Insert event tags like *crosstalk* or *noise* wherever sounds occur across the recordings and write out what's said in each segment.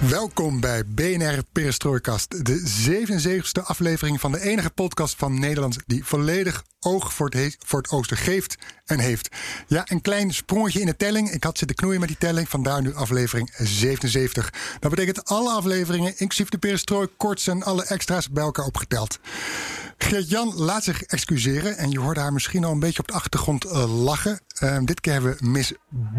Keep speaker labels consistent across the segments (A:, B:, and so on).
A: Welkom bij BNR Perestrooikast, de 77ste aflevering van de enige podcast van Nederland die volledig oog voor het, voor het oosten geeft en heeft. Ja, een klein sprongetje in de telling. Ik had zitten knoeien met die telling, vandaar nu aflevering 77. Dat betekent alle afleveringen, inclusief de perestrooi, korts en alle extra's bij elkaar opgeteld. Geert-Jan laat zich excuseren en je hoorde haar misschien al een beetje op de achtergrond uh, lachen. Uh, dit keer hebben we Miss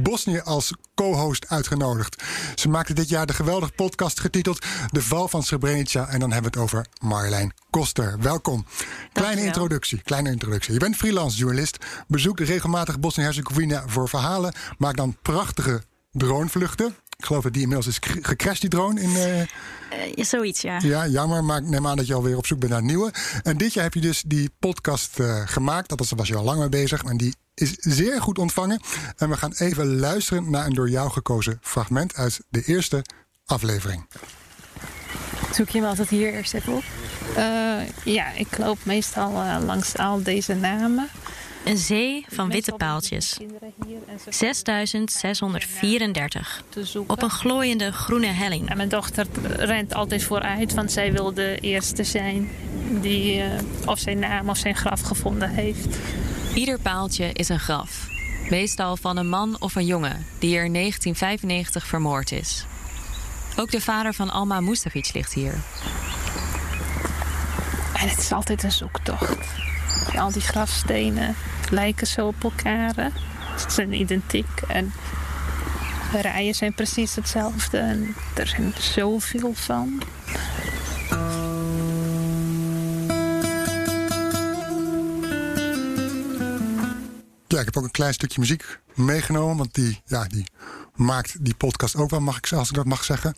A: Bosnië als co-host uitgenodigd. Ze maakte dit jaar de geweldige podcast getiteld De Val van Srebrenica. En dan hebben we het over Marjolein Koster. Welkom. Kleine introductie, kleine introductie. Je bent freelance journalist, bezoekt regelmatig Bosnië-Herzegovina voor verhalen, maakt dan prachtige dronevluchten. Ik geloof dat die inmiddels is gecrashed, die drone. In, uh...
B: Uh, zoiets, ja.
A: Ja, jammer, maar ik neem aan dat je alweer op zoek bent naar nieuwe. En dit jaar heb je dus die podcast uh, gemaakt. Dat was je al lang mee bezig, maar die is zeer goed ontvangen. En we gaan even luisteren naar een door jou gekozen fragment uit de eerste aflevering.
C: Zoek je hem altijd hier eerst even op?
D: Uh, ja, ik loop meestal uh, langs al deze namen.
B: Een zee van witte paaltjes. 6634. Op een glooiende groene helling.
D: En mijn dochter rent altijd vooruit, want zij wil de eerste zijn die uh, of zijn naam of zijn graf gevonden heeft.
B: Ieder paaltje is een graf. Meestal van een man of een jongen die er in 1995 vermoord is. Ook de vader van Alma Mustafic ligt hier.
D: En het is altijd een zoektocht. Al die grafstenen lijken zo op elkaar. Ze zijn identiek en de rijen zijn precies hetzelfde. En er zijn zoveel van.
A: Ja, ik heb ook een klein stukje muziek meegenomen. Want die, ja, die maakt die podcast ook wel, mag ik, als ik dat mag zeggen.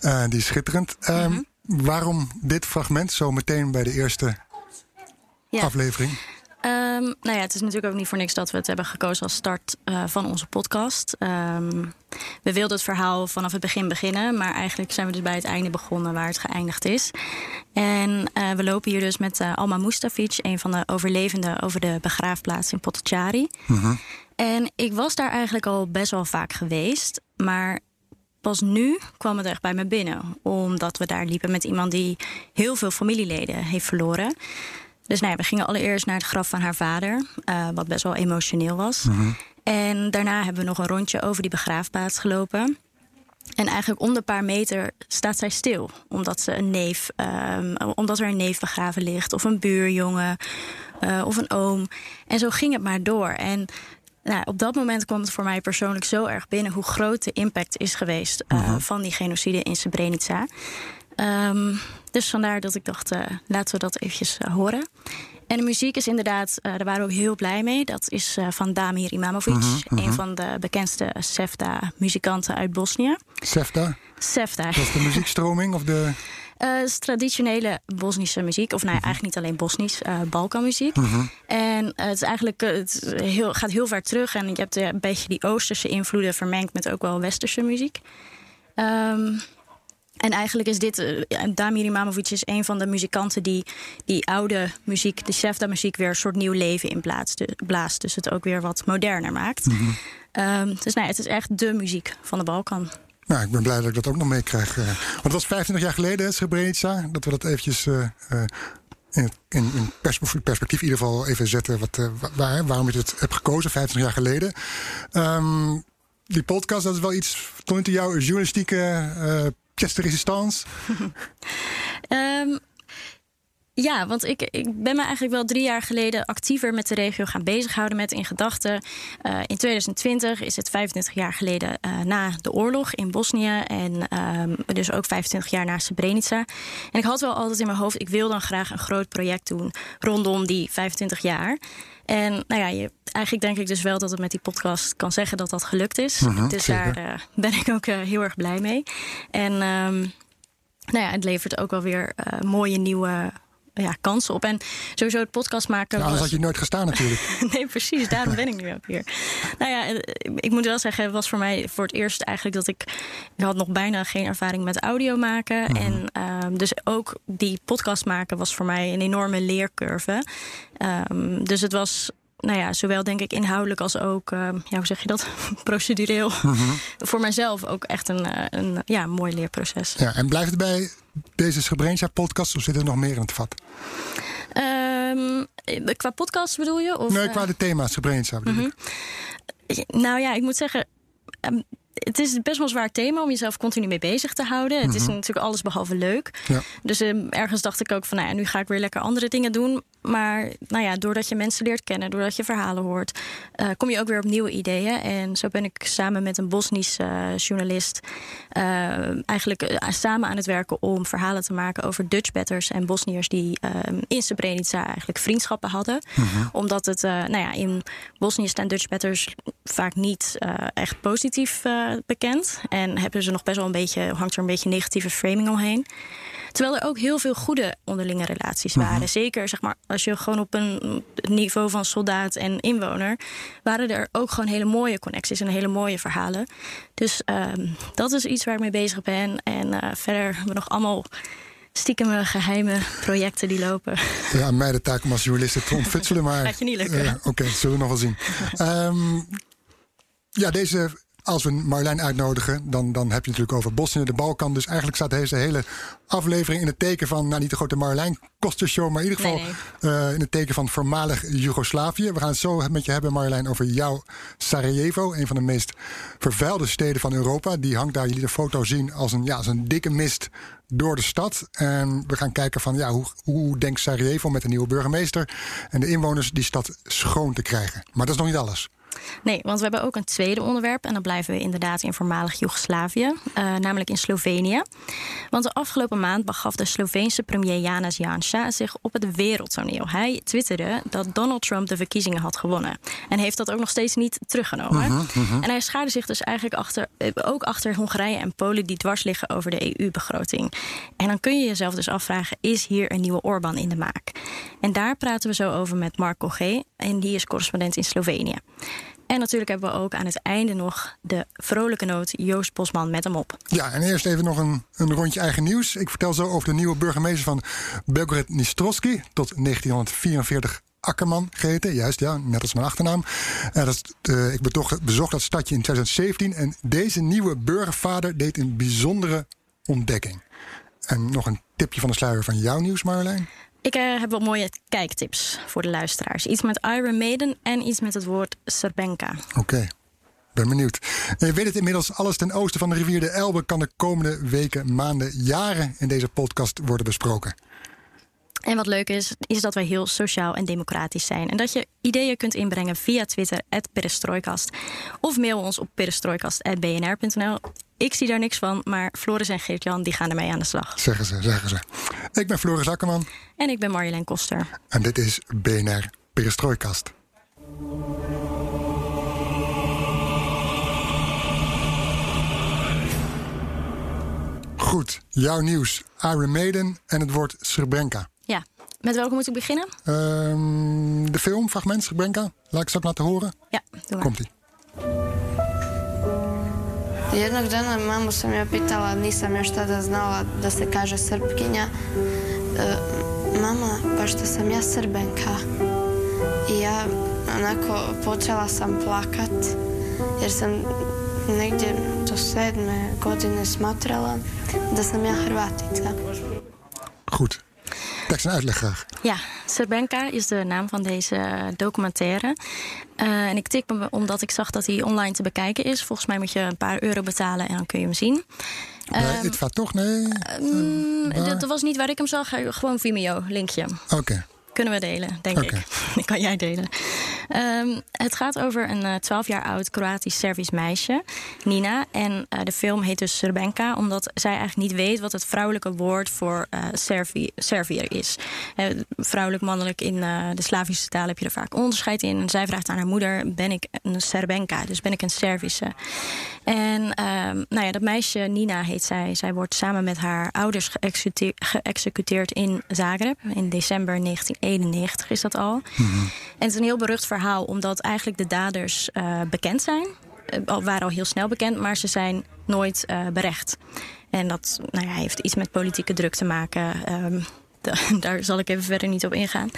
A: Uh, die is schitterend. Mm -hmm. um, waarom dit fragment zo meteen bij de eerste ja. aflevering?
B: Um, nou ja, het is natuurlijk ook niet voor niks dat we het hebben gekozen als start uh, van onze podcast. Um, we wilden het verhaal vanaf het begin beginnen, maar eigenlijk zijn we dus bij het einde begonnen waar het geëindigd is. En uh, we lopen hier dus met uh, Alma Mustafic, een van de overlevenden over de begraafplaats in Potocari. -hmm. En ik was daar eigenlijk al best wel vaak geweest, maar pas nu kwam het echt bij me binnen. Omdat we daar liepen met iemand die heel veel familieleden heeft verloren. Dus nou ja, we gingen allereerst naar het graf van haar vader, uh, wat best wel emotioneel was. Mm -hmm. En daarna hebben we nog een rondje over die begraafplaats gelopen. En eigenlijk om de paar meter staat zij stil. Omdat, ze een neef, um, omdat er een neef begraven ligt. Of een buurjongen. Uh, of een oom. En zo ging het maar door. En nou, op dat moment kwam het voor mij persoonlijk zo erg binnen... hoe groot de impact is geweest uh, uh-huh. van die genocide in Srebrenica. Um, dus vandaar dat ik dacht, uh, laten we dat eventjes uh, horen. En de muziek is inderdaad, uh, daar waren we ook heel blij mee. Dat is van Damir Imamovic,
A: Mhm,
B: -huh. een van de bekendste Sefta-muzikanten uit Bosnië.
A: Sefta?
B: Sefta.
A: Dat is de muziekstroming of de...
B: Uh, is traditionele Bosnische muziek. Of nou ja, eigenlijk niet alleen Bosnisch, uh, Balkanmuziek.
A: Mhm.
B: Uh. En het, is eigenlijk, het heel, gaat heel ver terug. En je hebt een beetje die Oosterse invloeden vermengd met ook wel Westerse muziek. Um, en eigenlijk is dit, uh, Damir Imamovic is een van de muzikanten die die oude muziek, de Sefta-muziek, weer een soort nieuw leven in blaast. Dus het ook weer wat moderner maakt. Mm -hmm. um, dus nou, het is echt de muziek van de Balkan.
A: Nou, ik ben blij dat ik dat ook nog meekrijg. Uh, want het was 25 jaar geleden, Srebrenica, dat we dat eventjes uh, in, in, in perspectief in ieder geval even zetten. Wat, waar, waarom je het hebt gekozen, 25 jaar geleden. Um, die podcast, dat is wel iets, toont jouw journalistieke pièce de résistance?
B: um, *laughs* Ja, want ik, ik ben me eigenlijk wel drie jaar geleden actiever met de regio gaan bezighouden met in gedachten. Uh, in 2020 is het 25 jaar geleden uh, na de oorlog in Bosnië. En um, dus ook 25 jaar na Srebrenica. En ik had wel altijd in mijn hoofd, ik wil dan graag een groot project doen rondom die 25 jaar. En nou ja, je, eigenlijk denk ik dus wel dat het met die podcast kan zeggen dat dat gelukt is.
A: -hmm,
B: dus zeker. daar uh, ben ik ook heel erg blij mee. En um, nou ja, het levert ook wel weer mooie nieuwe ja, kansen op. En sowieso het podcast maken.
A: Ja, anders was... had je nooit gestaan natuurlijk. *laughs*
B: nee, precies. Daarom ben ik nu ook hier. Nou ja, ik moet wel zeggen, het was voor mij voor het eerst eigenlijk dat ik... Ik had nog bijna geen ervaring met audio maken.
A: Mhm.
B: Mm -hmm. En um, dus ook die podcast maken was voor mij een enorme leercurve. Um, dus het was nou ja, zowel denk ik inhoudelijk als ook, uh, ja, hoe zeg je dat, *laughs* procedureel.
A: Mhm.
B: Mm -hmm. Voor mijzelf ook echt een, een ja, mooi leerproces.
A: Ja, en blijft het bij deze Srebrenica-podcast of zit er nog meer in het vat?
B: Um, qua podcast bedoel je? Of,
A: nee, qua de thema's Srebrenica bedoel
B: mm -hmm. ik. Nou ja, ik moet zeggen... Um, het is best wel een zwaar thema om jezelf continu mee bezig te houden. Het
A: Mhm.
B: is natuurlijk alles behalve leuk.
A: Ja.
B: Dus um, ergens dacht ik ook van, nou ja, nu ga ik weer lekker andere dingen doen. Maar nou ja, doordat je mensen leert kennen, doordat je verhalen hoort, uh, kom je ook weer op nieuwe ideeën. En zo ben ik samen met een Bosnische uh, journalist uh, eigenlijk samen aan het werken om verhalen te maken over Dutchbatters en Bosniërs die in Srebrenica eigenlijk vriendschappen hadden.
A: Mhm.
B: Omdat het, nou ja, in Bosnië staan Dutchbatters vaak niet echt positief bekend. En hebben ze nog best wel een beetje, hangt er een beetje negatieve framing omheen. Terwijl er ook heel veel goede onderlinge relaties waren.
A: Mhm.
B: Zeker zeg maar, als je gewoon op een niveau van soldaat en inwoner... waren er ook gewoon hele mooie connecties en hele mooie verhalen. Dus um, dat is iets waar ik mee bezig ben. En uh, verder hebben we nog allemaal stiekem geheime projecten die lopen.
A: Ja, mij de taak om als journalist te ontfutselen. *laughs* Maar
B: Gaat je niet lukken.
A: Uh, Oké, okay, zullen we nog wel zien. um, ja, deze als we Marlijn uitnodigen, dan, dan heb je natuurlijk over Bosnië, de Balkan. Dus eigenlijk staat deze hele aflevering in het teken van, nou niet de grote Marlijn Kostershow, maar in ieder geval
B: nee, nee.
A: Uh, in het teken van voormalig Joegoslavië. We gaan het zo met je hebben, Marlijn, over jouw Sarajevo, een van de meest vervuilde steden van Europa. Die hangt daar, jullie de foto zien, als een, ja, als een dikke mist door de stad. En we gaan kijken van, ja, hoe, hoe denkt Sarajevo met de nieuwe burgemeester en de inwoners die stad schoon te krijgen. Maar dat is nog niet alles.
B: Nee, want we hebben ook een tweede onderwerp. En dan blijven we inderdaad in voormalig Joegoslavië. Uh, namelijk in Slovenië. Want de afgelopen maand begaf de Sloveense premier Janez Janša zich op het wereldtoneel. Hij twitterde dat Donald Trump de verkiezingen had gewonnen. En heeft dat ook nog steeds niet teruggenomen.
A: Uh -huh, uh -huh.
B: En hij schaarde zich dus eigenlijk achter, ook achter Hongarije en Polen... die dwars liggen over de EU-begroting. En dan kun je jezelf dus afvragen... is hier een nieuwe Orbán in de maak? En daar praten we zo over met Marco G. En die is correspondent in Slovenië. En natuurlijk hebben we ook aan het einde nog de vrolijke noot Joost Bosman met hem op.
A: Ja, en eerst even nog een, een rondje eigen nieuws. Ik vertel zo over de nieuwe burgemeester van Belgrad Nistrovski. Tot 1944 Akkerman geheten. Juist, ja, net als mijn achternaam. Uh, dat, uh, ik bezocht dat stadje in 2017. En deze nieuwe burgervader deed een bijzondere ontdekking. En nog een tipje van de sluier van jouw nieuws, Marjolein.
B: Ik uh, heb wat mooie kijktips voor de luisteraars. Iets met Iron Maiden en iets met het woord Serbenka.
A: Oké. Ben benieuwd. En je weet het inmiddels, alles ten oosten van de rivier de Elbe kan de komende weken, maanden, jaren in deze podcast worden besproken.
B: En wat leuk is, is dat wij heel sociaal en democratisch zijn. En dat je ideeën kunt inbrengen via Twitter, perestrooikast. Of mail ons op perestrooikast.bnr.nl. Ik zie daar niks van, maar Floris en Geert-Jan die gaan ermee aan de slag.
A: Zeggen ze, zeggen ze. Ik ben Floris Akkerman.
B: En ik ben Marjolein Koster.
A: En dit is BNR Perestrooikast. Goed, jouw nieuws. Iron Maiden en het woord Srebrenica.
B: Met welke moet ik beginnen?
A: Um, de film, fragment Srebrenica. Laat ik straks laten horen.
B: Ja, doe maar.
A: Komt-ie.
E: Jednog dana mamu sam ja pitala, nisam još tada znala da se kaže Srpkinja. E, mama, pa što sam ja Srbenka? I ja onako počela sam plakat, jer sam negdje do sedme godine smatrala da sam ja Hrvatica.
A: Goed. Tekst en uitleg graag.
B: Ja, Srebrenica is de naam van deze documentaire. Uh, en ik tik hem omdat ik zag dat hij online te bekijken is. Volgens mij moet je een paar euro betalen en dan kun je hem zien.
A: Bij
B: Ehm,
A: Itva toch? Nee?
B: Dat, dat was niet waar ik hem zag. Gewoon Vimeo, linkje.
A: Oké.
B: Kunnen we delen, denk
A: Oké.
B: ik. *laughs* Die kan jij delen. Ehm, het gaat over een eh, 12 jaar oud Kroatisch-Servisch meisje, Nina. En eh, de film heet dus Srebenka, omdat zij eigenlijk niet weet wat het vrouwelijke woord voor eh Servi Serviër is. Vrouwelijk, mannelijk in de Slavische taal heb je er vaak onderscheid in. En zij vraagt aan haar moeder: Ben ik een Serbenka? Dus ben ik een Servische? En ehm, nou ja, dat meisje, Nina heet zij. Zij wordt samen met haar ouders geëxecuteer- geëxecuteerd in Zagreb. In december 1991 is dat al. En het is een heel berucht verhaal, omdat eigenlijk de daders eh, bekend zijn. Eh, al waren al heel snel bekend, maar ze zijn nooit eh, berecht. En dat nou ja, heeft iets met politieke druk te maken. Ehm, da- *laughs* daar zal ik even verder niet op ingaan.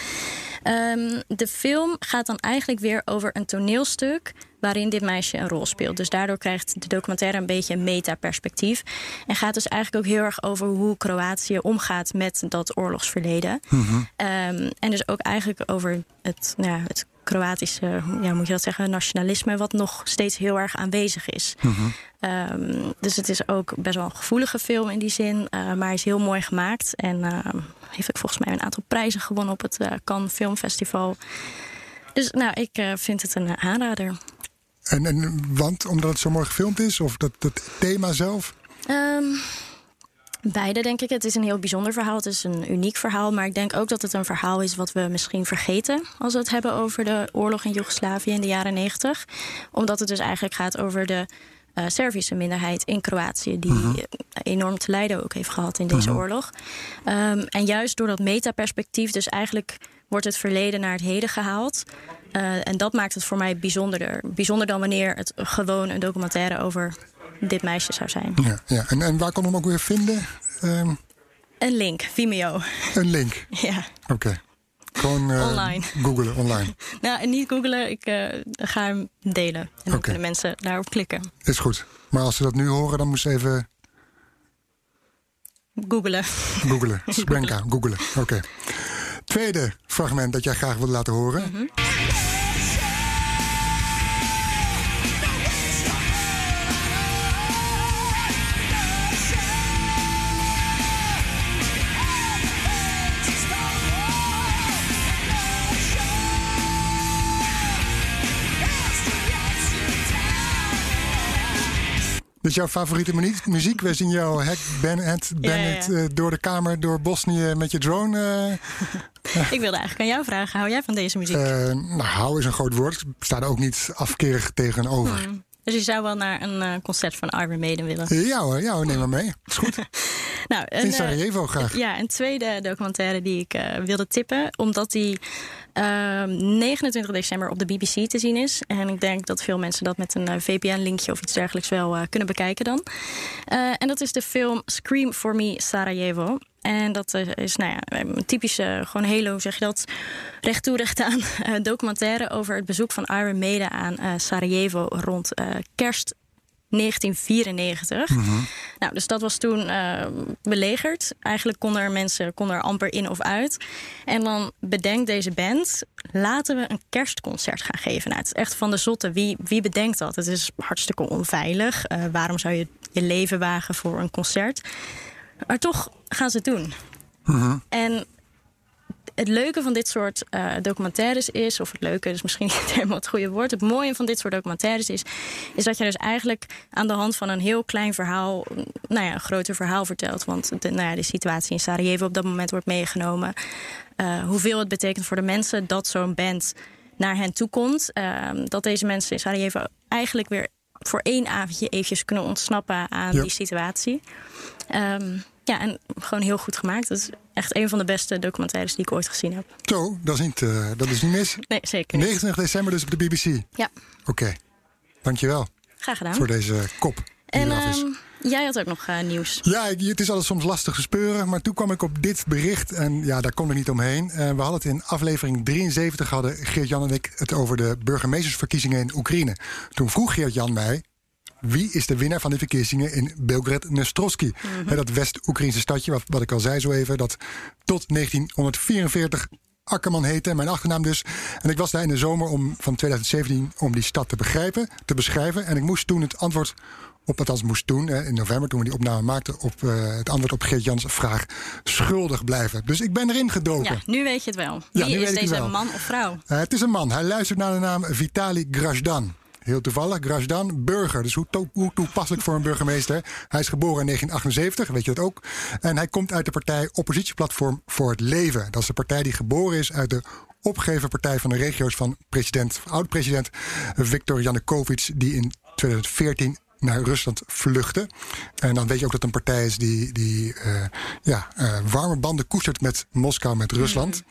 B: Ehm, de film gaat dan eigenlijk weer over een toneelstuk waarin dit meisje een rol speelt. Dus daardoor krijgt de documentaire een beetje een metaperspectief. En gaat dus eigenlijk ook heel erg over hoe Kroatië omgaat met dat oorlogsverleden. Ehm, en dus ook eigenlijk over het, nou ja, het Kroatische, ja, moet je dat zeggen, nationalisme, wat nog steeds heel erg aanwezig is. Ehm, dus het is ook best wel een gevoelige film in die zin, eh, maar hij is heel mooi gemaakt. En heeft ook volgens mij een aantal prijzen gewonnen op het eh, Cannes Filmfestival. Dus nou, ik eh, vind het een eh, aanrader.
A: En, en, want omdat het zo mooi gefilmd is? Of dat, dat thema zelf?
B: Ehm, beide, denk ik. Het is een heel bijzonder verhaal. Het is een uniek verhaal. Maar ik denk ook dat het een verhaal is wat we misschien vergeten. als we het hebben over de oorlog in Joegoslavië in de jaren negentig. Omdat het dus eigenlijk gaat over de. Eh, Servische minderheid in Kroatië, die eh, enorm te lijden ook heeft gehad in deze oorlog. Ehm, en juist door dat metaperspectief, dus eigenlijk wordt het verleden naar het heden gehaald. Eh, en dat maakt het voor mij bijzonderder. Bijzonder dan wanneer het gewoon een documentaire over dit meisje zou zijn.
A: Ja, ja. En, en waar kon hem ook weer vinden? Ehm,
B: Een link, Vimeo.
A: een link. *laughs*
B: Ja.
A: Oké. Gewoon eh,
B: Online.
A: googlen online. *laughs*
B: Nou, niet googlen, ik eh, ga hem delen. En dan kunnen mensen daarop klikken.
A: Is goed. Maar als ze dat nu horen, dan moesten ze even
B: Googelen.
A: googlen. Srebrenica, *laughs* googlen. Oké. Tweede fragment dat jij graag wilde laten horen.
B: Mhm.
A: Is jouw favoriete muziek. We zien jou Hack Bennett,
B: ja,
A: Bennett
B: ja.
A: eh, door de kamer, door Bosnië met je drone. eh, *laughs*
B: ik wilde eigenlijk aan jou vragen, hou jij van deze muziek?
A: eh, nou, hou is een groot woord. Ik sta er ook niet afkerig tegenover.
B: Dus je zou wel naar een concert van Iron Maiden willen?
A: Ja hoor, ja hoor, neem maar mee. Is goed. *laughs*
B: Nou, een,
A: In Sarajevo graag.
B: Ja, een tweede documentaire die ik wilde tippen. Omdat die ehm, 29 december op de BBC te zien is. En ik denk dat veel mensen dat met een eh, VPN-linkje of iets dergelijks wel eh, kunnen bekijken dan. Eh, en dat is de film Scream for Me Sarajevo. En dat is nou ja, een typische, gewoon hoe zeg je dat, recht toe recht aan *laughs* documentaire over het bezoek van Iron Maiden aan Sarajevo rond kerst 1994. Nou, de stad was toen eh, belegerd. Eigenlijk konden er mensen konden er amper in of uit. En dan bedenkt deze band... laten we een kerstconcert gaan geven. Nou, het is echt van de zotte. Wie, wie bedenkt dat? Het is hartstikke onveilig. Eh, waarom zou je je leven wagen voor een concert? Maar toch gaan ze het doen. En het leuke van dit soort eh, documentaires is, of het leuke is misschien *laughs* niet helemaal het goede woord. Het mooie van dit soort documentaires is, is dat je dus eigenlijk aan de hand van een heel klein verhaal, nou ja, een groter verhaal vertelt. Want de, nou ja, de situatie in Sarajevo op dat moment wordt meegenomen. Eh, hoeveel het betekent voor de mensen dat zo'n band naar hen toe komt. Eh, dat deze mensen in Sarajevo eigenlijk weer voor één avondje eventjes kunnen ontsnappen aan
A: Ja.
B: die situatie. Ehm, ja, en gewoon heel goed gemaakt. Is echt een van de beste documentaires die ik ooit gezien heb.
A: Zo, dat is niet, eh, dat is niet mis. *laughs*
B: Nee, zeker niet.
A: 29 december dus op de BBC.
B: Ja,
A: Oké. Dankjewel
B: graag gedaan.
A: voor deze kop
B: en ehm, jij had ook nog eh, nieuws.
A: Ja, het is altijd soms lastig te speuren. Maar toen kwam ik op dit bericht. En ja, daar kon ik niet omheen. Eh, we hadden het in aflevering 73 hadden Geert-Jan en ik het over de burgemeestersverkiezingen in Oekraïne. Toen vroeg Geert-Jan mij. Wie is de winnaar van de verkiezingen in Belgrad-Nostrovski? Hè, Dat West-Oekraïnse stadje, wat, wat ik al zei zo even, dat tot 1944 Akkerman heette, mijn achternaam dus. En ik was daar in de zomer om, van 2017 om die stad te begrijpen, te beschrijven. En ik moest toen het antwoord op, althans moest toen, in november toen we die opname maakten, op eh, het antwoord op Geert Jans vraag schuldig blijven. Dus ik ben erin gedoken.
B: Ja, nu weet je het wel.
A: Ja,
B: Wie
A: nu
B: is
A: weet
B: deze
A: wel.
B: man of vrouw?
A: Eh, het is een man. Hij luistert naar de naam Vitali Grajdan. Heel toevallig, Grajdan, burger. Dus hoe, to- hoe toepasselijk voor een burgemeester. Hij is geboren in 1978, weet je dat ook. En hij komt uit de partij Oppositieplatform voor het Leven. Dat is de partij die geboren is uit de opgeverpartij van de regio's van president, oud-president Viktor Yanukovych, die in 2014 naar Rusland vluchtte. En dan weet je ook dat het een partij is die, die eh, ja, eh, warme banden koestert met Moskou, met Rusland.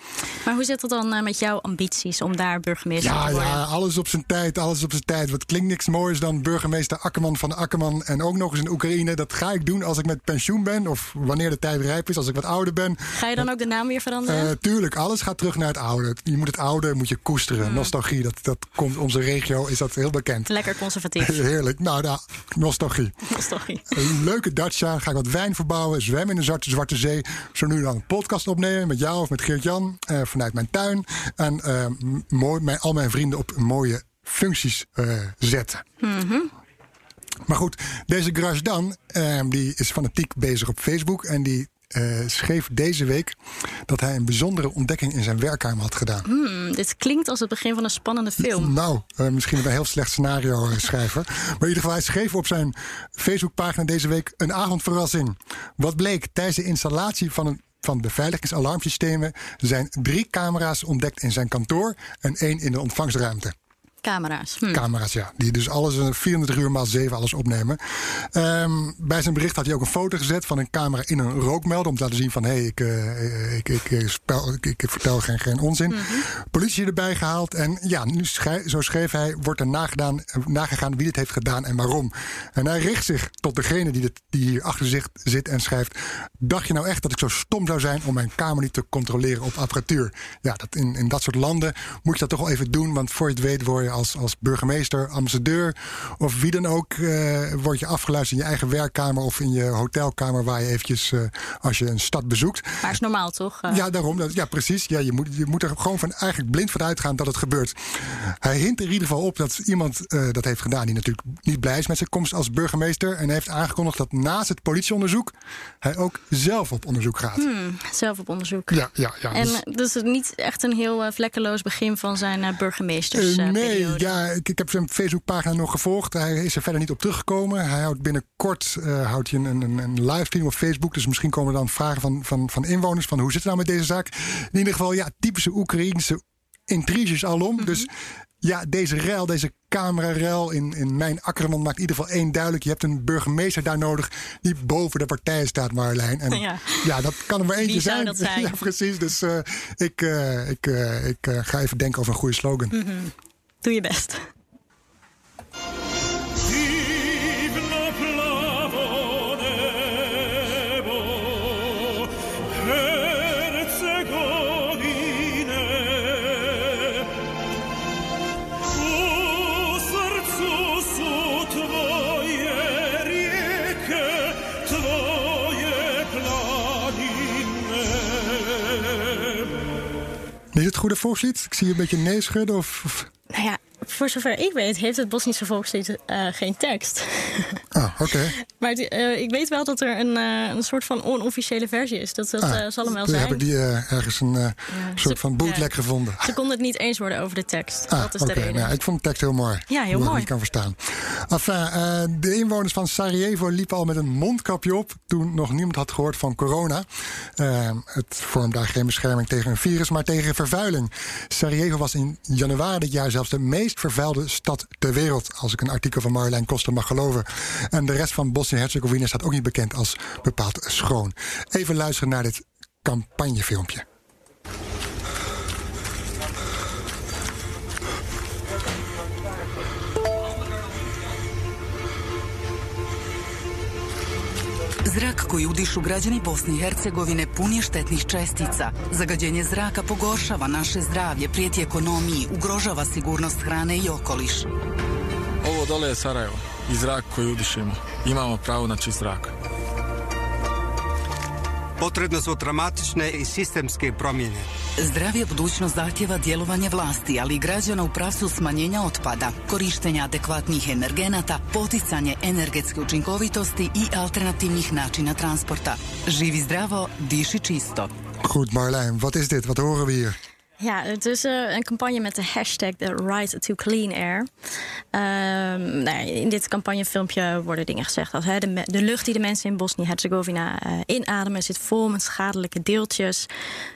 B: Maar hoe zit het dan eh, met jouw ambities om daar burgemeester
A: Ja,
B: te worden?
A: ja, alles op zijn tijd, alles op zijn tijd. Wat klinkt niks moois dan burgemeester Akkerman van Akkerman en ook nog eens in Oekraïne. Dat ga ik doen als ik met pensioen ben of wanneer de tijd rijp is, als ik wat ouder ben.
B: Ga je dan ook de naam weer veranderen?
A: Eh, tuurlijk, alles gaat terug naar het oude. Je moet het oude moet je koesteren. Nostalgie, dat, dat komt onze regio, is dat heel bekend.
B: Lekker conservatief. *laughs*
A: Heerlijk. Nou, nou, nostalgie.
B: Nostalgie.
A: Een leuke Dacia, ga ik wat wijn verbouwen, zwemmen in de Zwarte, Zwarte Zee. Zo nu dan een podcast opnemen met jou of met Geert-Jan eh, vanuit mijn tuin. En eh, mooi, mijn, al mijn vrienden op mooie functies eh, zetten. Maar goed, deze Grasdan die is fanatiek bezig op Facebook. En die eh, schreef deze week dat hij een bijzondere ontdekking in zijn werkkamer had gedaan.
B: Hmm, dit klinkt als het begin van een spannende film.
A: Nou, eh, misschien een heel slecht scenario eh, schrijver. Maar in ieder geval, hij schreef op zijn Facebookpagina deze week een avondverrassing. Wat bleek tijdens de installatie van een van beveiligingsalarmsystemen zijn drie camera's ontdekt in zijn kantoor en één in de ontvangstruimte.
B: Camera's. Hm.
A: Camera's, ja. Die dus alles eh, 24 uur maal 7 alles opnemen. Ehm, bij zijn bericht had hij ook een foto gezet van een camera in een rookmelder. Om te laten zien van, hé, hey, ik, eh, ik, ik, ik, spel- ik, ik vertel geen, geen onzin. Politie erbij gehaald. En ja, nu schrij- zo schreef hij, wordt er nagedaan, eh, nagegaan wie dit heeft gedaan en waarom. En hij richt zich tot degene die, dit, die hier achter zich zit en schrijft... Dacht je nou echt dat ik zo stom zou zijn om mijn kamer niet te controleren op apparatuur? Ja, dat in, in dat soort landen moet je dat toch wel even doen. Want voor je het weet word je als, als burgemeester, ambassadeur of wie dan ook... eh, word je afgeluisterd in je eigen werkkamer of in je hotelkamer... waar je eventjes, eh, als je een stad bezoekt...
B: Maar is normaal toch? Eh,
A: Ja, daarom. Dat- Ja, precies. Ja, je, moet, je moet er gewoon van eigenlijk blind van uitgaan dat het gebeurt. Hij hint er in ieder geval op dat iemand dat heeft gedaan... die natuurlijk niet blij is met zijn komst als burgemeester... en heeft aangekondigd dat naast het politieonderzoek... hij ook zelf op onderzoek gaat.
B: Zelf op onderzoek.
A: Ja, ja, ja.
B: En
A: dus-
B: het niet echt een heel vlekkeloos begin van zijn eh,
A: Eh,
B: burgemeestersperiode.
A: Ja, ik, ik heb zijn Facebookpagina nog gevolgd. Hij is er verder niet op teruggekomen. Hij houdt binnenkort eh, houdt hij een, een, een livestream op Facebook. Dus misschien komen er dan vragen van, van, van inwoners van hoe zit het nou met deze zaak. In ieder geval, ja, typische Oekraïense intriges alom. Dus ja, deze rel, deze camerarel in, in mijn Akkerman maakt in ieder geval één duidelijk. Je hebt een burgemeester daar nodig die boven de partijen staat, Marjolein. En
B: Ja.
A: ja, dat kan er maar eentje zijn.
B: dat zijn? *laughs*
A: Ja, precies. Dus eh, ik, eh, ik, ik ga even denken over een goede slogan.
B: Doe je best.
A: Is het goede volkslied? Ik zie je een beetje nee schudden. Of, of-
B: Nou ja, voor zover ik weet heeft het Bosnische volkslied eh, geen tekst.
A: Ah, oké. *laughs*
B: maar het, eh, ik weet wel dat er een, eh, een soort van onofficiële versie is. Dat, dat
A: Ah,
B: zal hem wel zijn.
A: heb ik die ergens een soort
B: ze-
A: van bootleg
B: ja.
A: gevonden.
B: Ze konden het niet eens worden over de tekst.
A: Ah,
B: dat is de reden.
A: Nou, ik vond de tekst heel mooi.
B: Ja, heel
A: ik
B: mooi.
A: niet kan verstaan. Enfin, de inwoners van Sarajevo liepen al met een mondkapje op... toen nog niemand had gehoord van corona. Eh, het vormt daar geen bescherming tegen een virus, maar tegen vervuiling. Sarajevo was in januari dit jaar zelfs de meest vervuilde stad ter wereld... als ik een artikel van Marjolein Koster mag geloven. En de rest van Bosnië-Herzegovina staat ook niet bekend als bepaald schoon. Even luisteren naar dit campagnefilmpje.
F: Zrak koji udišu građani Bosne i Hercegovine pun je štetnih čestica. Zagađenje zraka pogoršava naše zdravlje, prijeti ekonomiji, ugrožava sigurnost hrane i okoliš.
G: Ovo dole je Sarajevo i zrak koji udišemo. Imamo pravo na čist zrak.
H: Potrebne su dramatične i sistemske promjene.
F: Zdravija budućnost zahtjeva djelovanje vlasti, ali i građana u pravcu smanjenja otpada, korištenja adekvatnih energenata, poticanje energetske učinkovitosti i alternativnih načina transporta. Živi zdravo, diši čisto.
A: Goed, Marlijn, wat is dit? Wat horen we hier?
B: Ja, het is eh, een campagne met de hashtag The Right to Clean Air. Ehm, nou ja, in dit campagnefilmpje worden dingen gezegd als hè, de, de lucht die de mensen in Bosnië-Herzegovina eh, inademen zit vol met schadelijke deeltjes.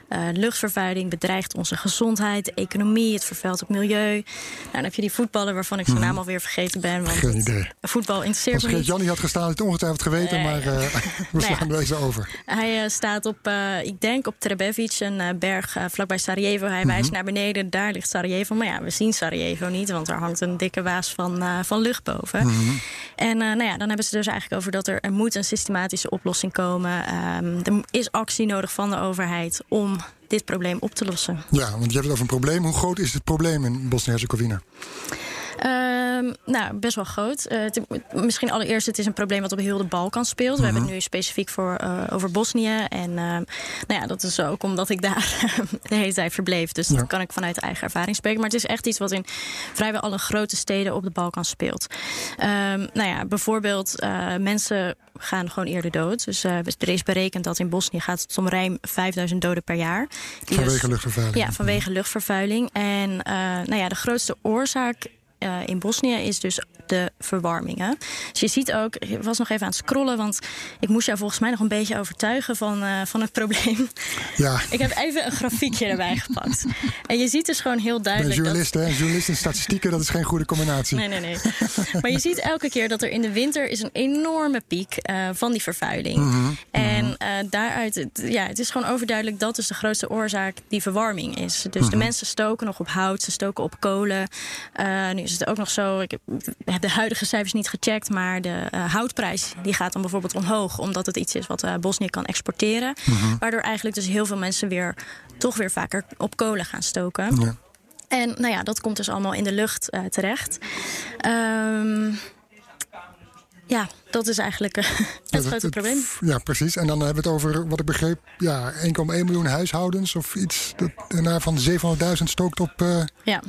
B: Eh, luchtvervuiling bedreigt onze gezondheid, economie, het vervuilt het milieu. Nou, dan heb je die voetballer waarvan ik zijn
A: Mhm.
B: naam alweer vergeten ben. Want
A: Geen idee.
B: voetbal interesseert
A: Als
B: me niet
A: had gestaan, had het ongetwijfeld geweten, maar *laughs* *laughs* we
B: ja.
A: slaan deze over.
B: Hij staat op, ik denk op Trebevic, een berg vlakbij Sarajevo. Hij
A: Mhm.
B: wijst naar beneden, daar ligt Sarajevo. Maar ja, we zien Sarajevo niet, want er hangt een dikke waas van, eh, van lucht boven.
A: Mhm.
B: En eh, nou ja, dan hebben ze dus eigenlijk over dat er, er moet een systematische oplossing komen. Ehm, er is actie nodig van de overheid om dit probleem op te lossen.
A: Ja, want je hebt het over een probleem. Hoe groot is het probleem in Bosnië-Herzegovina?
B: Ehm, nou, best wel groot. Eh, het- misschien allereerst, het is een probleem wat op heel de Balkan speelt. We hebben het nu specifiek voor, eh, over Bosnië. En ehm, nou ja, dat is ook omdat ik daar *laughs* de hele tijd verbleef. Dus
I: Ja.
B: dat kan ik vanuit eigen ervaring spreken. Maar het is echt iets wat in vrijwel alle grote steden op de Balkan speelt. Ehm, nou ja, bijvoorbeeld, eh, mensen gaan gewoon eerder dood. Dus er is berekend dat in Bosnië gaat het om ruim 5000 doden per jaar. Die
A: Vanwege luchtvervuiling.
B: Ja, vanwege luchtvervuiling. En eh, nou ja, de grootste oorzaak eh, in Bosnië is dus de verwarmingen. Dus je ziet ook, ik was nog even aan het scrollen, want ik moest jou volgens mij nog een beetje overtuigen van, eh, van het probleem.
A: Ja, *laughs*
B: Ik heb even een grafiekje erbij gepakt. En je ziet dus gewoon heel
A: ben
B: duidelijk. dat-
A: journalist, hè? Journalist en statistieken, dat is geen goede combinatie.
B: Nee, nee, nee. maar je ziet elke keer dat er in de winter is een enorme piek eh, van die vervuiling.
A: Mhm.
B: En eh, daaruit, ja, het is gewoon overduidelijk dat dus de grootste oorzaak die verwarming is. Dus de
I: Mhm.
B: mensen stoken nog op hout, ze stoken op kolen. Nu is het ook nog zo, ik heb- de huidige cijfers niet gecheckt, maar de eh, houtprijs die gaat dan bijvoorbeeld omhoog, omdat het iets is wat eh, Bosnië kan exporteren.
I: Mhm.
B: Waardoor eigenlijk dus heel veel mensen weer toch weer vaker op kolen gaan stoken.
A: Ja.
B: En nou ja, dat komt dus allemaal in de lucht eh, terecht. Ehm, ja, dat is eigenlijk *laughs* het grote probleem.
A: Ja, precies. En dan hebben we het over, wat ik begreep, ja, 1,1 miljoen huishoudens of iets. Dat, en daarvan 700.000 stookt op.
B: Ja.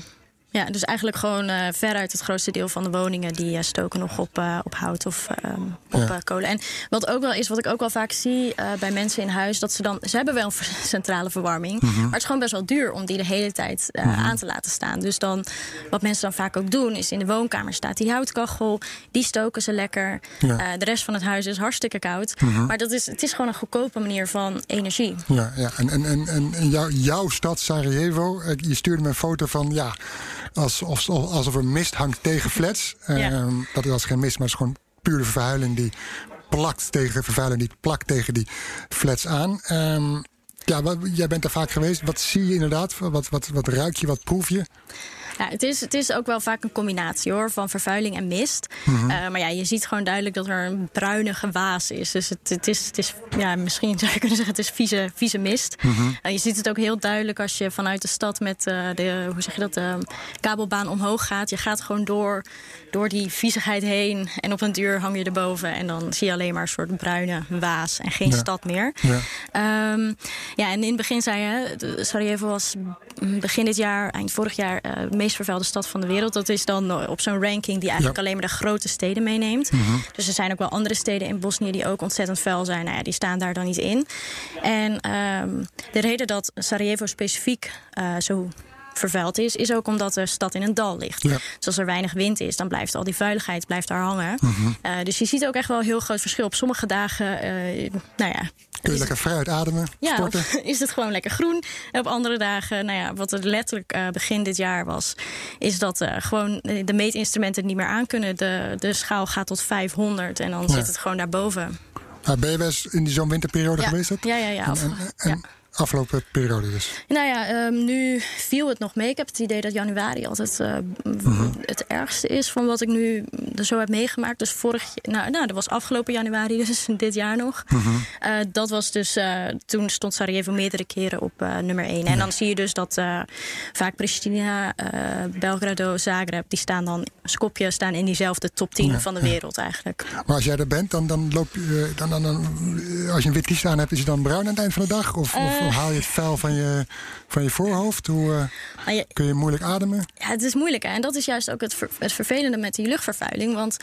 B: Ja, dus eigenlijk gewoon eh, veruit het grootste deel van de woningen die eh, stoken nog op, eh, op hout of ehm, op
A: Ja.
B: kolen. En wat ook wel is, wat ik ook wel vaak zie bij mensen in huis, dat ze dan, ze hebben wel een *laughs* centrale verwarming,
I: Mhm.
B: maar het is gewoon best wel duur om die de hele tijd
I: Mhm.
B: aan te laten staan. Dus dan, wat mensen dan vaak ook doen, is in de woonkamer staat die houtkachel, die stoken ze lekker.
A: Ja.
B: De rest van het huis is hartstikke koud.
A: Mhm.
B: Maar dat is, het is gewoon een goedkope manier van energie.
A: Ja, ja. en, en, en, en jouw, stad Sarajevo, je stuurde me een foto van, ja, alsof, alsof er mist hangt tegen flats. Ehm, dat was geen mist, maar het is gewoon pure vervuiling die plakt tegen vervuiling, die plakt tegen die flats aan. Ehm, ja, wat, jij bent daar vaak geweest. Wat zie je inderdaad? Wat, wat, wat ruik je? Wat proef je?
B: Ja, het, is, het is ook wel vaak een combinatie hoor, van vervuiling en mist.
A: Mhm.
B: Eh, maar ja, je ziet gewoon duidelijk dat er een bruinige waas is. Dus het, het is, het is ja, misschien *laughs* zou je kunnen zeggen, het is vieze, vieze mist. En je ziet het ook heel duidelijk als je vanuit de stad met eh, de, hoe zeg je dat, de kabelbaan omhoog gaat. Je gaat gewoon door, door die viezigheid heen en op een duur hang je erboven. En dan zie je alleen maar een soort bruine waas en geen
I: Ja.
B: stad meer.
I: Ja.
B: Ehm, ja, en in het begin zei je, de- Sarajevo was mm, begin dit jaar, eind vorig jaar, eh, meest vervuilde stad van de wereld. Dat is dan eh, op zo'n ranking die eigenlijk
I: Ja.
B: alleen maar de grote steden meeneemt.
I: Mhm.
B: Dus er zijn ook wel andere steden in Bosnië die ook ontzettend vuil zijn. Nou ja, die staan daar dan niet in. En ehm, de reden dat Sarajevo specifiek eh, zo vervuild is, is ook omdat de stad in een dal ligt.
I: Ja.
B: Dus als er weinig wind is, dan blijft al die vuiligheid blijft daar hangen.
A: Mhm.
B: Eh, dus je ziet ook echt wel een heel groot verschil. Op sommige dagen, eh, nou ja,
A: Kun je lekker vrij uitademen,
B: ja,
A: sporten? *laughs*
B: is het gewoon lekker groen. En op andere dagen, nou ja, wat het letterlijk eh, begin dit jaar was, is dat gewoon de meetinstrumenten niet meer aankunnen. De, de schaal gaat tot 500 en dan
A: Ja.
B: zit het gewoon daarboven.
A: Nou, ben je in die zo'n winterperiode
B: Ja.
A: geweest? dat?
B: Ja, ja, ja.
A: En,
B: Of-
A: en, en afgelopen periode dus?
B: Nou ja, ehm, nu viel het nog mee. Ik heb het idee dat januari altijd uh, het ergste is van wat ik nu zo heb meegemaakt. Dus vorig nou, nou dat was afgelopen januari, dus *laughs* dit jaar nog. Uh, dat was dus, uh, toen stond Sarajevo meerdere keren op nummer 1. En dan zie je dus dat vaak Pristina, Belgrado, Zagreb, die staan dan, Skopje staan in diezelfde top 10 van de wereld eigenlijk.
A: Maar als jij er bent, dan, dan loop je, dan, dan, dan, als je een wit kies aan hebt, is het dan bruin aan het eind van de dag? Of, of haal je het vuil van je, van je voorhoofd? Hoe uh, je, kun je moeilijk ademen?
B: Ja, het is moeilijk. Hè? En dat is juist ook het, ver, het vervelende met die luchtvervuiling. Want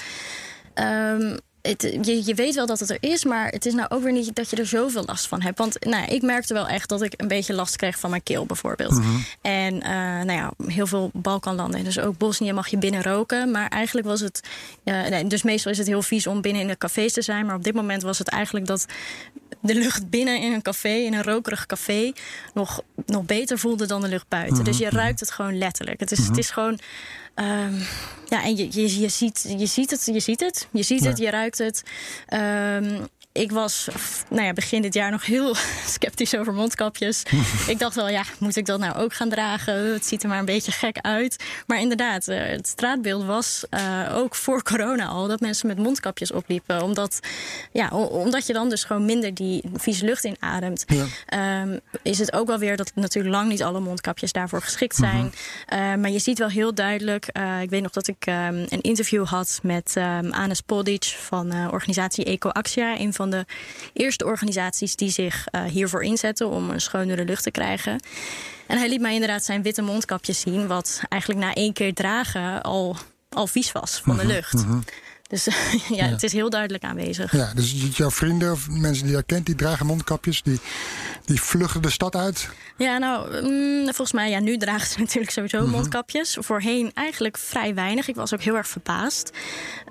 B: um, het, je, je, weet wel dat het er is, maar het is nou ook weer niet dat je er zoveel last van hebt. Want nou, ik merkte wel echt dat ik een beetje last kreeg van mijn keel bijvoorbeeld. Mm -hmm. En uh, nou ja, heel veel Balkanlanden, dus ook Bosnië mag je binnen roken. Maar eigenlijk was het, uh, nee, dus meestal is het heel vies om binnen in de cafés te zijn. Maar op dit moment was het eigenlijk dat de lucht binnen in een café, in een rokerig café, nog, nog beter voelde dan de lucht buiten. Mm -hmm. Dus je ruikt het gewoon letterlijk. Het is, mm -hmm. het is gewoon. Um, ja, en je, je, je, ziet, je ziet het, je ziet het, je ziet het, je ruikt het. Um, ik was nou ja, begin dit jaar nog heel *laughs* sceptisch over mondkapjes. *laughs* ik dacht wel, ja, moet ik dat nou ook gaan dragen? Het ziet er maar een beetje gek uit. Maar inderdaad, het straatbeeld was uh, ook voor corona al dat mensen met mondkapjes opliepen. Omdat, ja, omdat je dan dus gewoon minder die vieze lucht inademt. Ja. Um, is het ook wel weer dat natuurlijk lang niet alle mondkapjes daarvoor geschikt zijn. -huh. uh, maar je ziet wel heel duidelijk. Uh, ik weet nog dat ik um, een interview had met um, Anes Podic van uh, organisatie Eco Axia, een van de eerste organisaties die zich uh, hiervoor inzetten om een schonere lucht te krijgen. En hij liet mij inderdaad zijn witte mondkapje zien, wat eigenlijk na één keer dragen al, al vies was van de lucht. Uh -huh. Dus *laughs* ja, ja, het is heel duidelijk aanwezig.
A: Ja, dus jouw vrienden of mensen die je kent, die dragen mondkapjes, die, die vluchten de stad uit?
B: Ja, nou, mm, volgens mij, ja, nu dragen ze *laughs* natuurlijk sowieso mm-hmm. mondkapjes. Voorheen eigenlijk vrij weinig. Ik was ook heel erg verbaasd.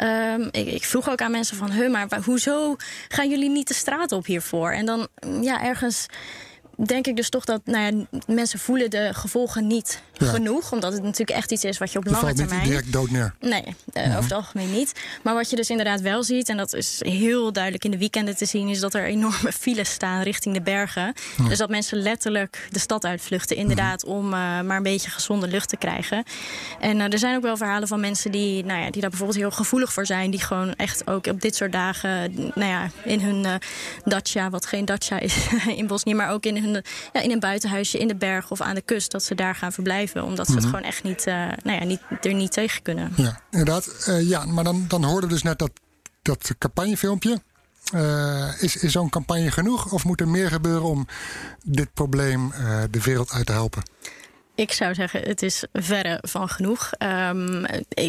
B: Um, ik, ik, vroeg ook aan mensen van, huh, maar hoezo gaan jullie niet de straat op hiervoor? En dan, ja, ergens denk ik dus toch dat nou ja, mensen voelen de gevolgen niet ja. genoeg. Omdat het natuurlijk echt iets is wat je op
A: je
B: lange termijn...
A: niet direct dood neer.
B: Nee, uh, uh-huh. over het algemeen niet. Maar wat je dus inderdaad wel ziet... en dat is heel duidelijk in de weekenden te zien... is dat er enorme files staan richting de bergen. Dus dat mensen letterlijk de stad uitvluchten... inderdaad uh-huh. om uh, maar een beetje gezonde lucht te krijgen. En uh, er zijn ook wel verhalen van mensen die, nou ja, die daar bijvoorbeeld heel gevoelig voor zijn... die gewoon echt ook op dit soort dagen... nou ja, in hun uh, dacha, wat geen dacha is *laughs* in Bosnië... maar ook in hun, ja, in een buitenhuisje in de berg of aan de kust... dat ze daar gaan verblijven omdat ze mm -hmm. het gewoon echt niet, uh, nou ja, niet, er niet tegen kunnen.
A: Ja, inderdaad. Uh, ja, maar dan, dan hoorden we dus net dat, dat campagnefilmpje. Uh, is is zo'n campagne genoeg of moet er meer gebeuren om dit probleem de wereld uit te helpen?
B: Ik zou zeggen, het is verre van genoeg. Um,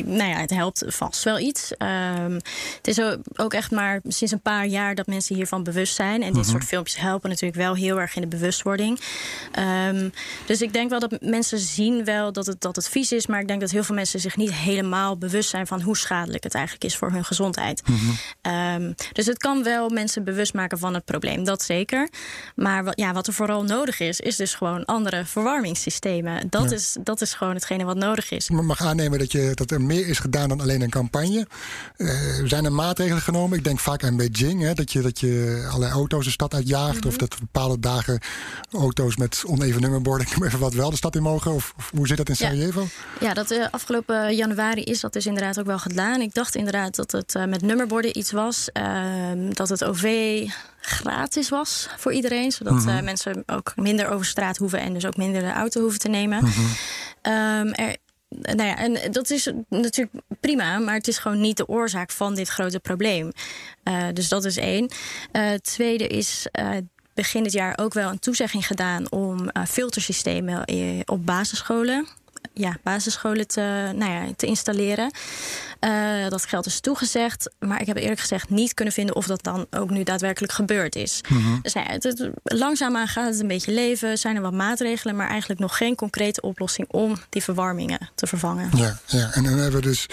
B: nou ja, het helpt vast wel iets. Um, het is ook echt maar sinds een paar jaar dat mensen hiervan bewust zijn. En dit mm -hmm. soort filmpjes helpen natuurlijk wel heel erg in de bewustwording. Um, dus ik denk wel dat mensen zien wel dat het, dat het vies is. Maar ik denk dat heel veel mensen zich niet helemaal bewust zijn van hoe schadelijk het eigenlijk is voor hun gezondheid. Mm -hmm. dus het kan wel mensen bewust maken van het probleem, dat zeker. Maar wat, ja, wat er vooral nodig is, is dus gewoon andere verwarmingssystemen. Dat, ja. is, dat is gewoon hetgene wat nodig is.
A: Ik mag aannemen dat, je, dat er meer is gedaan dan alleen een campagne. Uh, zijn er maatregelen genomen? Ik denk vaak aan Beijing. Hè, dat, je, dat je allerlei auto's de stad uitjaagt. Mm -hmm. Of dat bepaalde dagen auto's met oneven nummerborden... *laughs* even wat wel de stad in mogen. Of, of hoe zit dat in Sarajevo?
B: Ja, ja dat uh, afgelopen januari is dat dus inderdaad ook wel gedaan. Ik dacht inderdaad dat het uh, met nummerborden iets was. Ehm, dat het OV gratis was voor iedereen. Zodat mm -hmm. mensen ook minder over straat hoeven... en dus ook minder de auto hoeven te nemen. Mm -hmm. um, er, nou ja, en dat is natuurlijk prima, maar het is gewoon niet de oorzaak van dit grote probleem. Uh, dus dat is één. Uh, tweede is begin dit jaar ook wel een toezegging gedaan om filtersystemen op basisscholen ja, basisscholen te, nou ja, te installeren. Uh, dat geld is toegezegd. Maar ik heb eerlijk gezegd niet kunnen vinden of dat dan ook nu daadwerkelijk gebeurd is. Mm -hmm. Dus ja, het, het, langzaamaan gaat het een beetje leven. Zijn er wat maatregelen, maar eigenlijk nog geen concrete oplossing om die verwarmingen te vervangen.
A: Ja, ja. en dan hebben we dus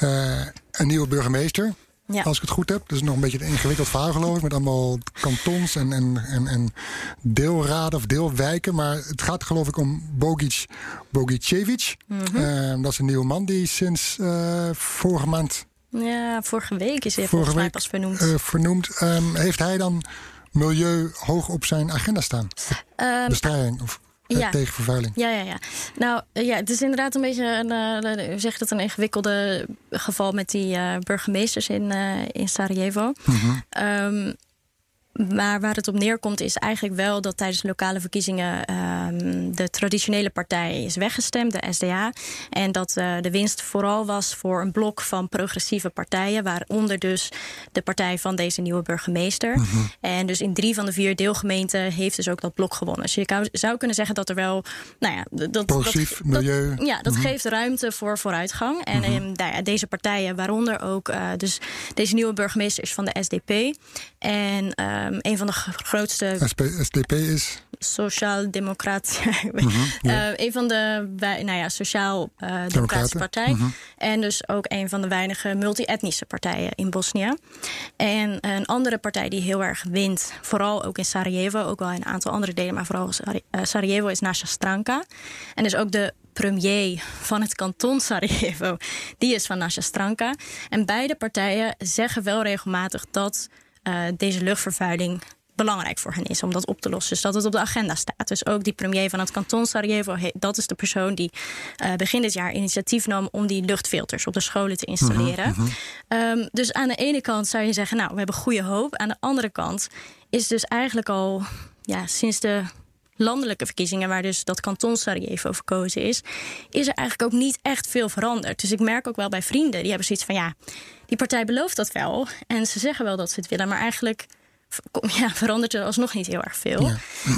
A: uh, een nieuwe burgemeester. Ja. Als ik het goed heb. Dat is nog een beetje een ingewikkeld verhaal geloof ik. Met allemaal kantons en, en, en, en deelraden of deelwijken. Maar het gaat geloof ik om Bogic Bogicevic. Mm -hmm. uh, dat is een nieuwe man die sinds uh, vorige maand...
B: Ja, vorige week is hij volgens mij pas vernoemd.
A: Uh, vernoemd. Um, heeft hij dan milieu hoog op zijn agenda staan?
B: Ehm,
A: Bestrijding of eh,
B: ja.
A: tegen vervuiling?
B: Ja, ja, ja. Nou, eh, ja, het is inderdaad een beetje een, eh, hoe zeg je dat, een ingewikkelde geval met die eh, burgemeesters in, eh, in Sarajevo. Ehm, maar waar het op neerkomt is eigenlijk wel dat tijdens de lokale verkiezingen ehm, de traditionele partij is weggestemd, de SDA. En dat eh, de winst vooral was voor een blok van progressieve partijen, waaronder dus de partij van deze nieuwe burgemeester. En dus in drie van de vier deelgemeenten heeft dus ook dat blok gewonnen. Dus je zou kunnen zeggen dat er wel, nou ja, dat
A: Progressief,
B: dat,
A: milieu.
B: Dat, ja, dat geeft ruimte voor vooruitgang. En ehm, nou ja, deze partijen, waaronder ook dus dus deze nieuwe burgemeester is van de SDP. En ehm, een van de grootste
A: SP, SDP is.
B: Sociaal-Democratie. *laughs*
A: Mhm, ja.
B: een van de nou ja, Sociaal-Democratische
A: Democraten,
B: Partij.
A: mhm.
B: En dus ook een van de weinige multi-etnische partijen in Bosnië. En een andere partij die heel erg wint, vooral ook in Sarajevo, ook wel in een aantal andere delen, maar vooral eh, Sarajevo is Nasja Stranka. En dus ook de premier van het kanton Sarajevo, die is van Nasja Stranka. En beide partijen zeggen wel regelmatig dat eh, deze luchtvervuiling belangrijk voor hen is om dat op te lossen. Dus dat het op de agenda staat. Dus ook die premier van het kanton Sarajevo, dat is de persoon die eh, begin dit jaar initiatief nam om die luchtfilters op de scholen te installeren. Ehm, dus aan de ene kant zou je zeggen, nou, we hebben goede hoop. Aan de andere kant is dus eigenlijk al ja, sinds de landelijke verkiezingen, waar dus dat kanton Sarajevo verkozen is, is er eigenlijk ook niet echt veel veranderd. Dus ik merk ook wel bij vrienden, die hebben zoiets van ja, die partij belooft dat wel. En ze zeggen wel dat ze het willen, maar eigenlijk *laughs* ja, verandert er alsnog niet heel erg veel.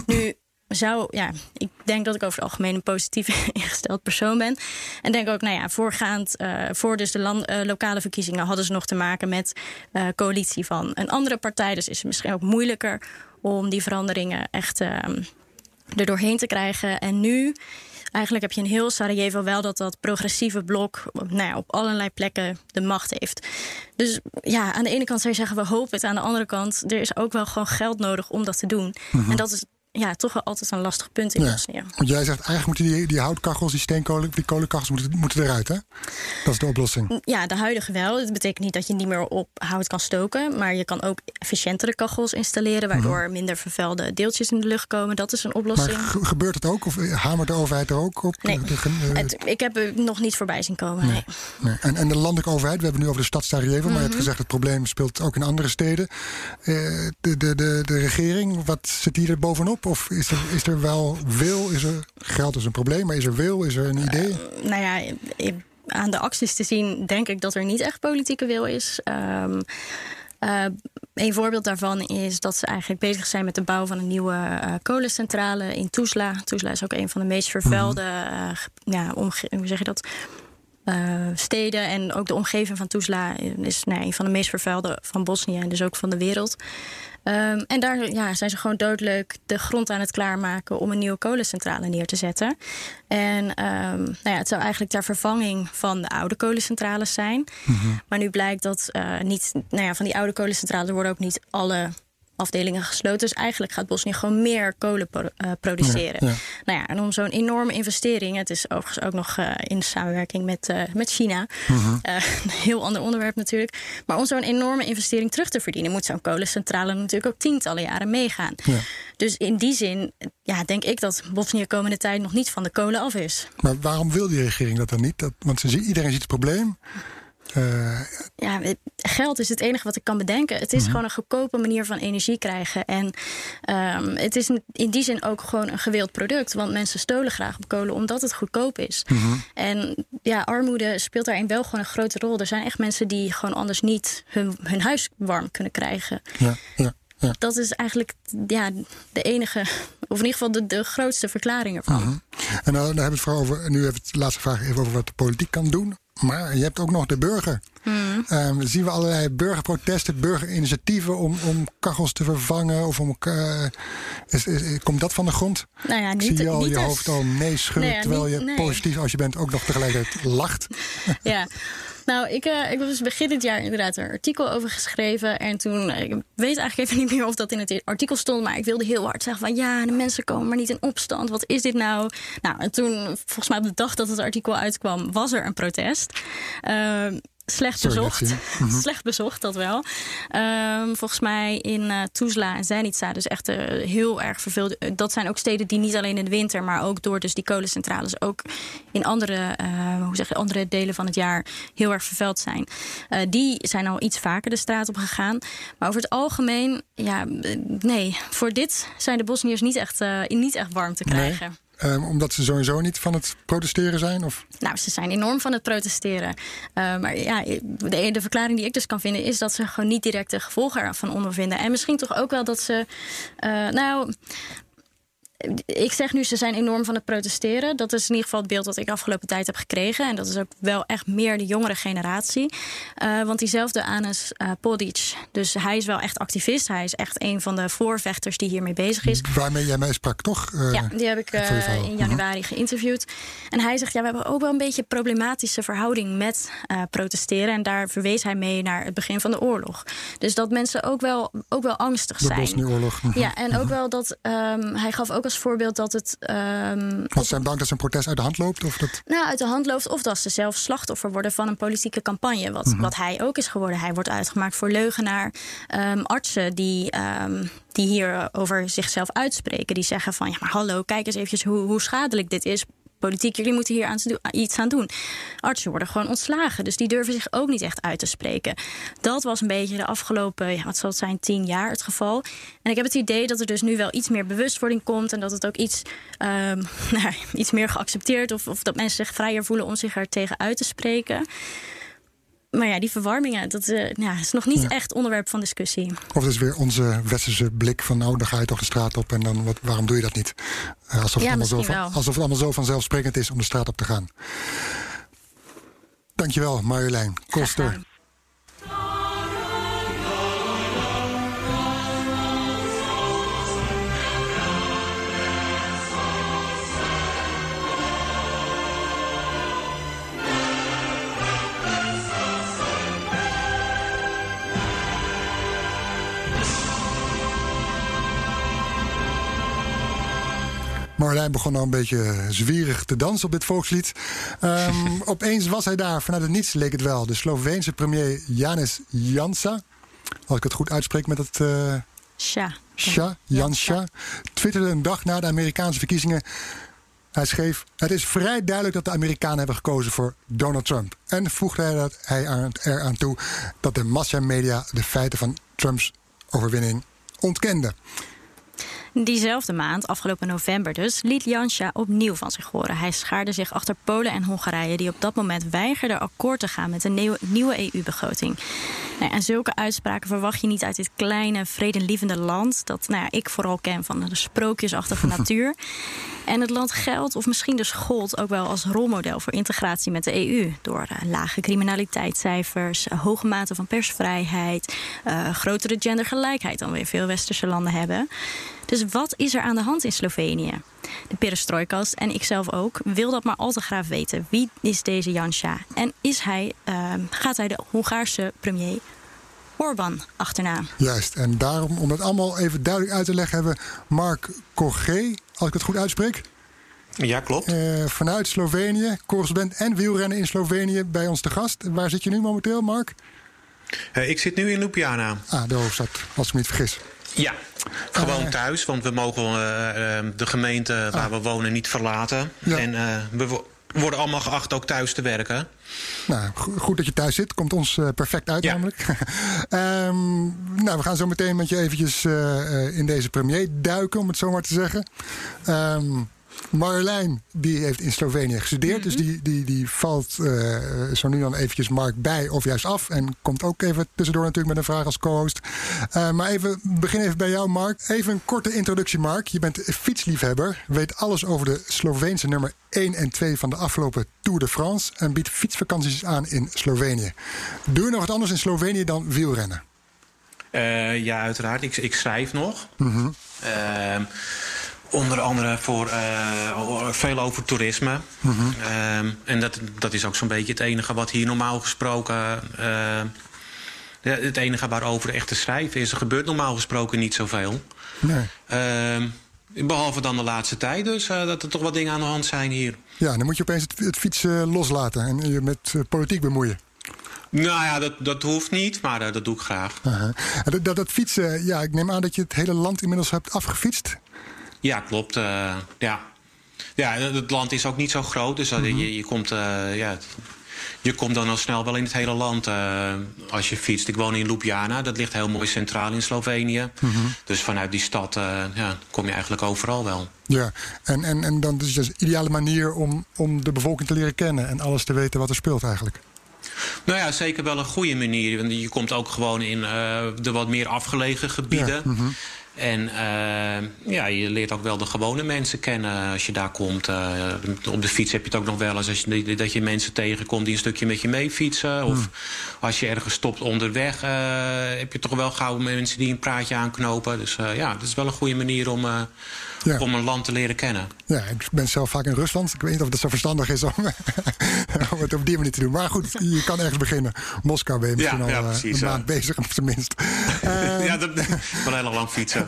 B: Nu zou, ja, ik denk dat ik over het algemeen een positief *laughs* ingesteld persoon ben. En denk ook, nou ja, voorgaand, eh, voor dus de land, eh, lokale verkiezingen hadden ze nog te maken met eh, coalitie van een andere partij. Dus is het misschien ook moeilijker om die veranderingen echt ehm, er doorheen te krijgen. En nu, eigenlijk heb je in heel Sarajevo wel dat dat progressieve blok nou ja, op allerlei plekken de macht heeft. Dus ja, aan de ene kant zou je zeggen, we hopen het. Aan de andere kant, er is ook wel gewoon geld nodig om dat te doen. En dat is ja, toch wel altijd een lastig punt in
A: Ja.
B: Bosnië.
A: Want jij zegt eigenlijk moeten die, die houtkachels, die steenkolen, die kolenkachels moeten, moeten eruit, hè? Dat is de oplossing.
B: Ja, de huidige wel. Dat betekent niet dat je niet meer op hout kan stoken. Maar je kan ook efficiëntere kachels installeren... waardoor minder vervuilde deeltjes in de lucht komen. Dat is een
A: Mhm. Maar
B: oplossing.
A: ge- gebeurt het ook? Of hamert de overheid er ook op?
B: Nee,
A: De- de- eh,
B: het, ik heb er nog niet voorbij zien komen. Nee.
A: Nee. En, en de landelijke overheid, we hebben het nu over de stad Sarajevo, maar je
B: Mhm.
A: hebt gezegd het probleem speelt ook in andere steden. Eh, de, de, de, de regering, wat zit hier er bovenop? Of is er, is er wel wil? Is er, geld is een probleem, maar is er wil? Is er een idee?
B: nou ja, aan de acties te zien denk ik dat er niet echt politieke wil is. Ehm, eh, een voorbeeld daarvan is dat ze eigenlijk bezig zijn met de bouw van een nieuwe eh, kolencentrale in Tuzla. Tuzla is ook een van de meest vervuilde, eh, ge- ja, hoe zeg je dat? Eh, steden en ook de omgeving van Tuzla is nou, een van de meest vervuilde van Bosnië en dus ook van de wereld. Ehm, en daar ja, zijn ze gewoon doodleuk de grond aan het klaarmaken om een nieuwe kolencentrale neer te zetten. En ehm, nou ja, het zou eigenlijk ter vervanging van de oude kolencentrales zijn. Maar nu blijkt dat eh, niet, nou ja, van die oude kolencentrales worden ook niet alle afdelingen gesloten. Dus eigenlijk gaat Bosnië gewoon meer kolen pro- eh, produceren.
A: Ja, ja.
B: Nou ja, en om zo'n enorme investering, het is overigens ook nog eh, in samenwerking met, eh, met China, Eh, *laughs* een heel ander onderwerp natuurlijk. Maar om zo'n enorme investering terug te verdienen, moet zo'n kolencentrale natuurlijk ook tientallen jaren meegaan.
A: Ja.
B: Dus in die zin, ja, denk ik dat Bosnië komende tijd nog niet van de kolen af is.
A: Maar waarom wil die regering dat dan niet? Dat, want ze iedereen ziet het probleem. Eh,
B: ja, geld is het enige wat ik kan bedenken. Het is
A: Mhm.
B: gewoon een goedkope manier van energie krijgen. En ehm, het is in die zin ook gewoon een gewild product. Want mensen stolen graag op kolen omdat het goedkoop is.
A: Mhm.
B: En ja, armoede speelt daarin wel gewoon een grote rol. Er zijn echt mensen die gewoon anders niet hun, hun huis warm kunnen krijgen.
A: ja, ja, ja.
B: Dat is eigenlijk ja, de enige, of in ieder geval de, de grootste verklaring ervan.
A: Mhm. En dan, dan hebben we het vooral over, nu hebben we het de laatste vraag even over wat de politiek kan doen. Maar je hebt ook nog de burger.
B: Mhm.
A: Ehm, zien we allerlei burgerprotesten, burgerinitiatieven om, om kachels te vervangen? Of om, eh, is, is- komt dat van de grond?
B: Nou ja,
A: Ik
B: niet,
A: zie je al
B: niet
A: je
B: als-
A: hoofd al nee schudden,
B: Nee, ja,
A: terwijl je
B: nee.
A: positief als je bent ook nog tegelijkertijd lacht. *laughs*
B: Ja, nou, ik, eh, ik heb dus begin dit jaar inderdaad een artikel over geschreven. En toen, eh, ik weet eigenlijk even niet meer of dat in het artikel stond. Maar ik wilde heel hard zeggen van ja, de mensen komen maar niet in opstand. Wat is dit nou? Nou, en toen, volgens mij op de dag dat het artikel uitkwam, was er een protest. Ehm, slecht
A: Sorry,
B: bezocht. *laughs*
A: Mhm.
B: slecht bezocht, dat wel. Ehm, volgens mij in eh Tuzla en Zenica, dus echt eh, heel erg verveeld. Eh, Dat zijn ook steden die niet alleen in de winter, maar ook door dus die kolencentrales ook in andere, hoe zeg je, andere delen van het jaar heel erg vervuild zijn. Die zijn al iets vaker de straat op gegaan. Maar over het algemeen, ja, nee, voor dit zijn de Bosniërs niet echt, niet echt warm te krijgen.
A: Ehm, omdat ze sowieso niet van het protesteren zijn? Of?
B: Nou, ze zijn enorm van het protesteren. Uh, maar ja, de, de, verklaring die ik dus kan vinden... is dat ze gewoon niet direct de gevolgen ervan ondervinden. En misschien toch ook wel dat ze... Uh, nou, ik zeg nu, ze zijn enorm van het protesteren. Dat is in ieder geval het beeld dat ik afgelopen tijd heb gekregen. En dat is ook wel echt meer de jongere generatie. Uh, want diezelfde Anes uh, Podic, dus hij is wel echt activist. Hij is echt een van de voorvechters die hiermee bezig is.
A: Waarmee jij mij sprak, toch?
B: Uh, ja, die heb ik in januari geïnterviewd. En hij zegt, ja, we hebben ook wel een beetje een problematische verhouding met protesteren. En daar verwees hij mee naar het begin van de oorlog. Dus dat mensen ook wel, ook wel angstig zijn.
A: De oorlog.
B: Ja, en ook wel dat, um, hij gaf ook als voorbeeld dat het. Um,
A: ze zijn bang dat zijn protest uit de hand loopt? Of dat...
B: Nou, uit de hand loopt. Of dat ze zelf slachtoffer worden van een politieke campagne. Wat, mm -hmm. wat hij ook is geworden. Hij wordt uitgemaakt voor leugenaar. Um, artsen die. Um, die hier over zichzelf uitspreken. Die zeggen van ja, maar hallo, kijk eens eventjes hoe, hoe schadelijk dit is politiek, jullie moeten hier aan iets aan doen. Artsen worden gewoon ontslagen, dus die durven zich ook niet echt uit te spreken. Dat was een beetje de afgelopen, wat zal het zijn, tien jaar het geval. En ik heb het idee dat er dus nu wel iets meer bewustwording komt en dat het ook iets, um, *laughs* nou, iets meer geaccepteerd of, of dat mensen zich vrijer voelen om zich er tegen uit te spreken. Maar ja, die verwarmingen, dat uh, ja, is nog niet ja. echt onderwerp van discussie.
A: Of het is weer onze westerse blik van nou, dan ga je toch de straat op en dan wat, waarom doe je dat niet? Uh, alsof,
B: ja,
A: het zo van, alsof het allemaal zo vanzelfsprekend is om de straat op te gaan. Dankjewel, Marjolein Koster. Marlijn begon al een beetje zwierig te dansen op dit volkslied. Um, *laughs* opeens was hij daar, vanuit het niets leek het wel. De Sloveense premier Janis Jansa, als ik het goed uitspreek met het... Uh,
B: Sja.
A: Sja, Jansja, twitterde een dag na de Amerikaanse verkiezingen. Hij schreef: Het is vrij duidelijk dat de Amerikanen hebben gekozen voor Donald Trump. En voegde hij, dat hij eraan toe dat de massamedia de feiten van Trumps overwinning ontkenden.
B: Diezelfde maand, afgelopen november dus, liet Jansja opnieuw van zich horen. Hij schaarde zich achter Polen en Hongarije, die op dat moment weigerden akkoord te gaan met een nieuwe EU-begroting. Nou, en zulke uitspraken verwacht je niet uit dit kleine, vredelievende land, dat nou ja, ik vooral ken van de sprookjesachtige *laughs* natuur. En het land geldt, of misschien dus gold, ook wel als rolmodel voor integratie met de EU. Door uh, lage criminaliteitscijfers, uh, hoge mate van persvrijheid, uh, grotere gendergelijkheid dan weer veel westerse landen hebben. Dus wat is er aan de hand in Slovenië? De perestrojkast en ikzelf ook wil dat maar al te graag weten. Wie is deze Jansja? En is hij, uh, gaat hij de Hongaarse premier Orbán achterna?
A: Juist, en daarom, om het allemaal even duidelijk uit te leggen, hebben we Mark Corgé, als ik het goed uitspreek.
I: Ja, klopt.
A: Uh, vanuit Slovenië, correspondent en wielrennen in Slovenië bij ons te gast. Waar zit je nu momenteel, Mark?
I: Uh, ik zit nu in Ljubljana.
A: Ah, de hoofdstad, als ik me niet vergis.
I: Ja, gewoon uh, thuis, want we mogen uh, de gemeente waar ah. we wonen niet verlaten. Ja. En uh, we worden allemaal geacht ook thuis te werken.
A: Nou, goed dat je thuis zit. Komt ons perfect uit ja. namelijk. um, *laughs* nou, we gaan zo meteen met je eventjes in deze premier duiken, om het zo maar te zeggen. Um, Marjolein, die heeft in Slovenië gestudeerd. Mm -hmm. Dus die, die, die valt uh, zo nu dan eventjes Mark bij of juist af. En komt ook even tussendoor natuurlijk met een vraag als co-host. Uh, maar even, begin even bij jou, Mark. Even een korte introductie, Mark. Je bent fietsliefhebber. Weet alles over de Sloveense nummer 1 en 2 van de afgelopen Tour de France. En biedt fietsvakanties aan in Slovenië. Doe je nog wat anders in Slovenië dan wielrennen?
I: Uh, ja, uiteraard. Ik, ik schrijf nog. Mm -hmm. Onder andere voor uh, veel over toerisme. Mm -hmm. uh, en dat, dat is ook zo'n beetje het enige wat hier normaal gesproken. Uh, het enige waarover echt te schrijven is. Er gebeurt normaal gesproken niet zoveel.
A: Nee.
I: Ehm, behalve dan de laatste tijd, dus dat er toch wat dingen aan de hand zijn hier.
A: Ja, dan moet je opeens het, het fietsen loslaten en je met politiek bemoeien.
I: Nou ja, dat, dat hoeft niet, maar eh, dat doe ik graag.
A: Dat, dat, dat fietsen, ja, ik neem aan dat je het hele land inmiddels hebt afgefietst.
I: Ja, klopt. eh, ja. ja, het land is ook niet zo groot, dus dat- je, je, komt, eh, ja, het- je komt dan al snel wel in het hele land eh, als je fietst. Ik woon in Ljubljana, dat ligt heel mooi centraal in Slovenië. Dus vanuit die stad ja, kom je eigenlijk overal wel.
A: Ja, en, en, en dan is het dus een ideale manier om, om de bevolking te leren kennen en alles te weten wat er speelt eigenlijk.
I: Nou ja, zeker wel een goede manier. Want je komt ook gewoon in de wat meer afgelegen gebieden.
A: Ja, mhm.
I: En eh, ja, je leert ook wel de gewone mensen kennen als je daar komt. Eh, op de fiets heb je het ook nog wel eens als je, dat je mensen tegenkomt die een stukje met je mee fietsen. Of
A: Hmm.
I: als je ergens stopt onderweg, eh, heb je toch wel gauw mensen die een praatje aanknopen. Dus ja, dat is wel een goede manier om,
A: Ja.
I: om een land te leren kennen.
A: Ja, ik ben zelf vaak in Rusland. Ik weet niet of het zo verstandig is om, *laughs* om het op die manier te doen. Maar goed, je kan ergens beginnen. Moskou ben je misschien
I: Ja,
A: al
I: ja,
A: eh,
I: precies,
A: een
I: ja.
A: maand bezig, op zijn minst. *laughs*
I: ja, dat *laughs* wel heel lang fietsen.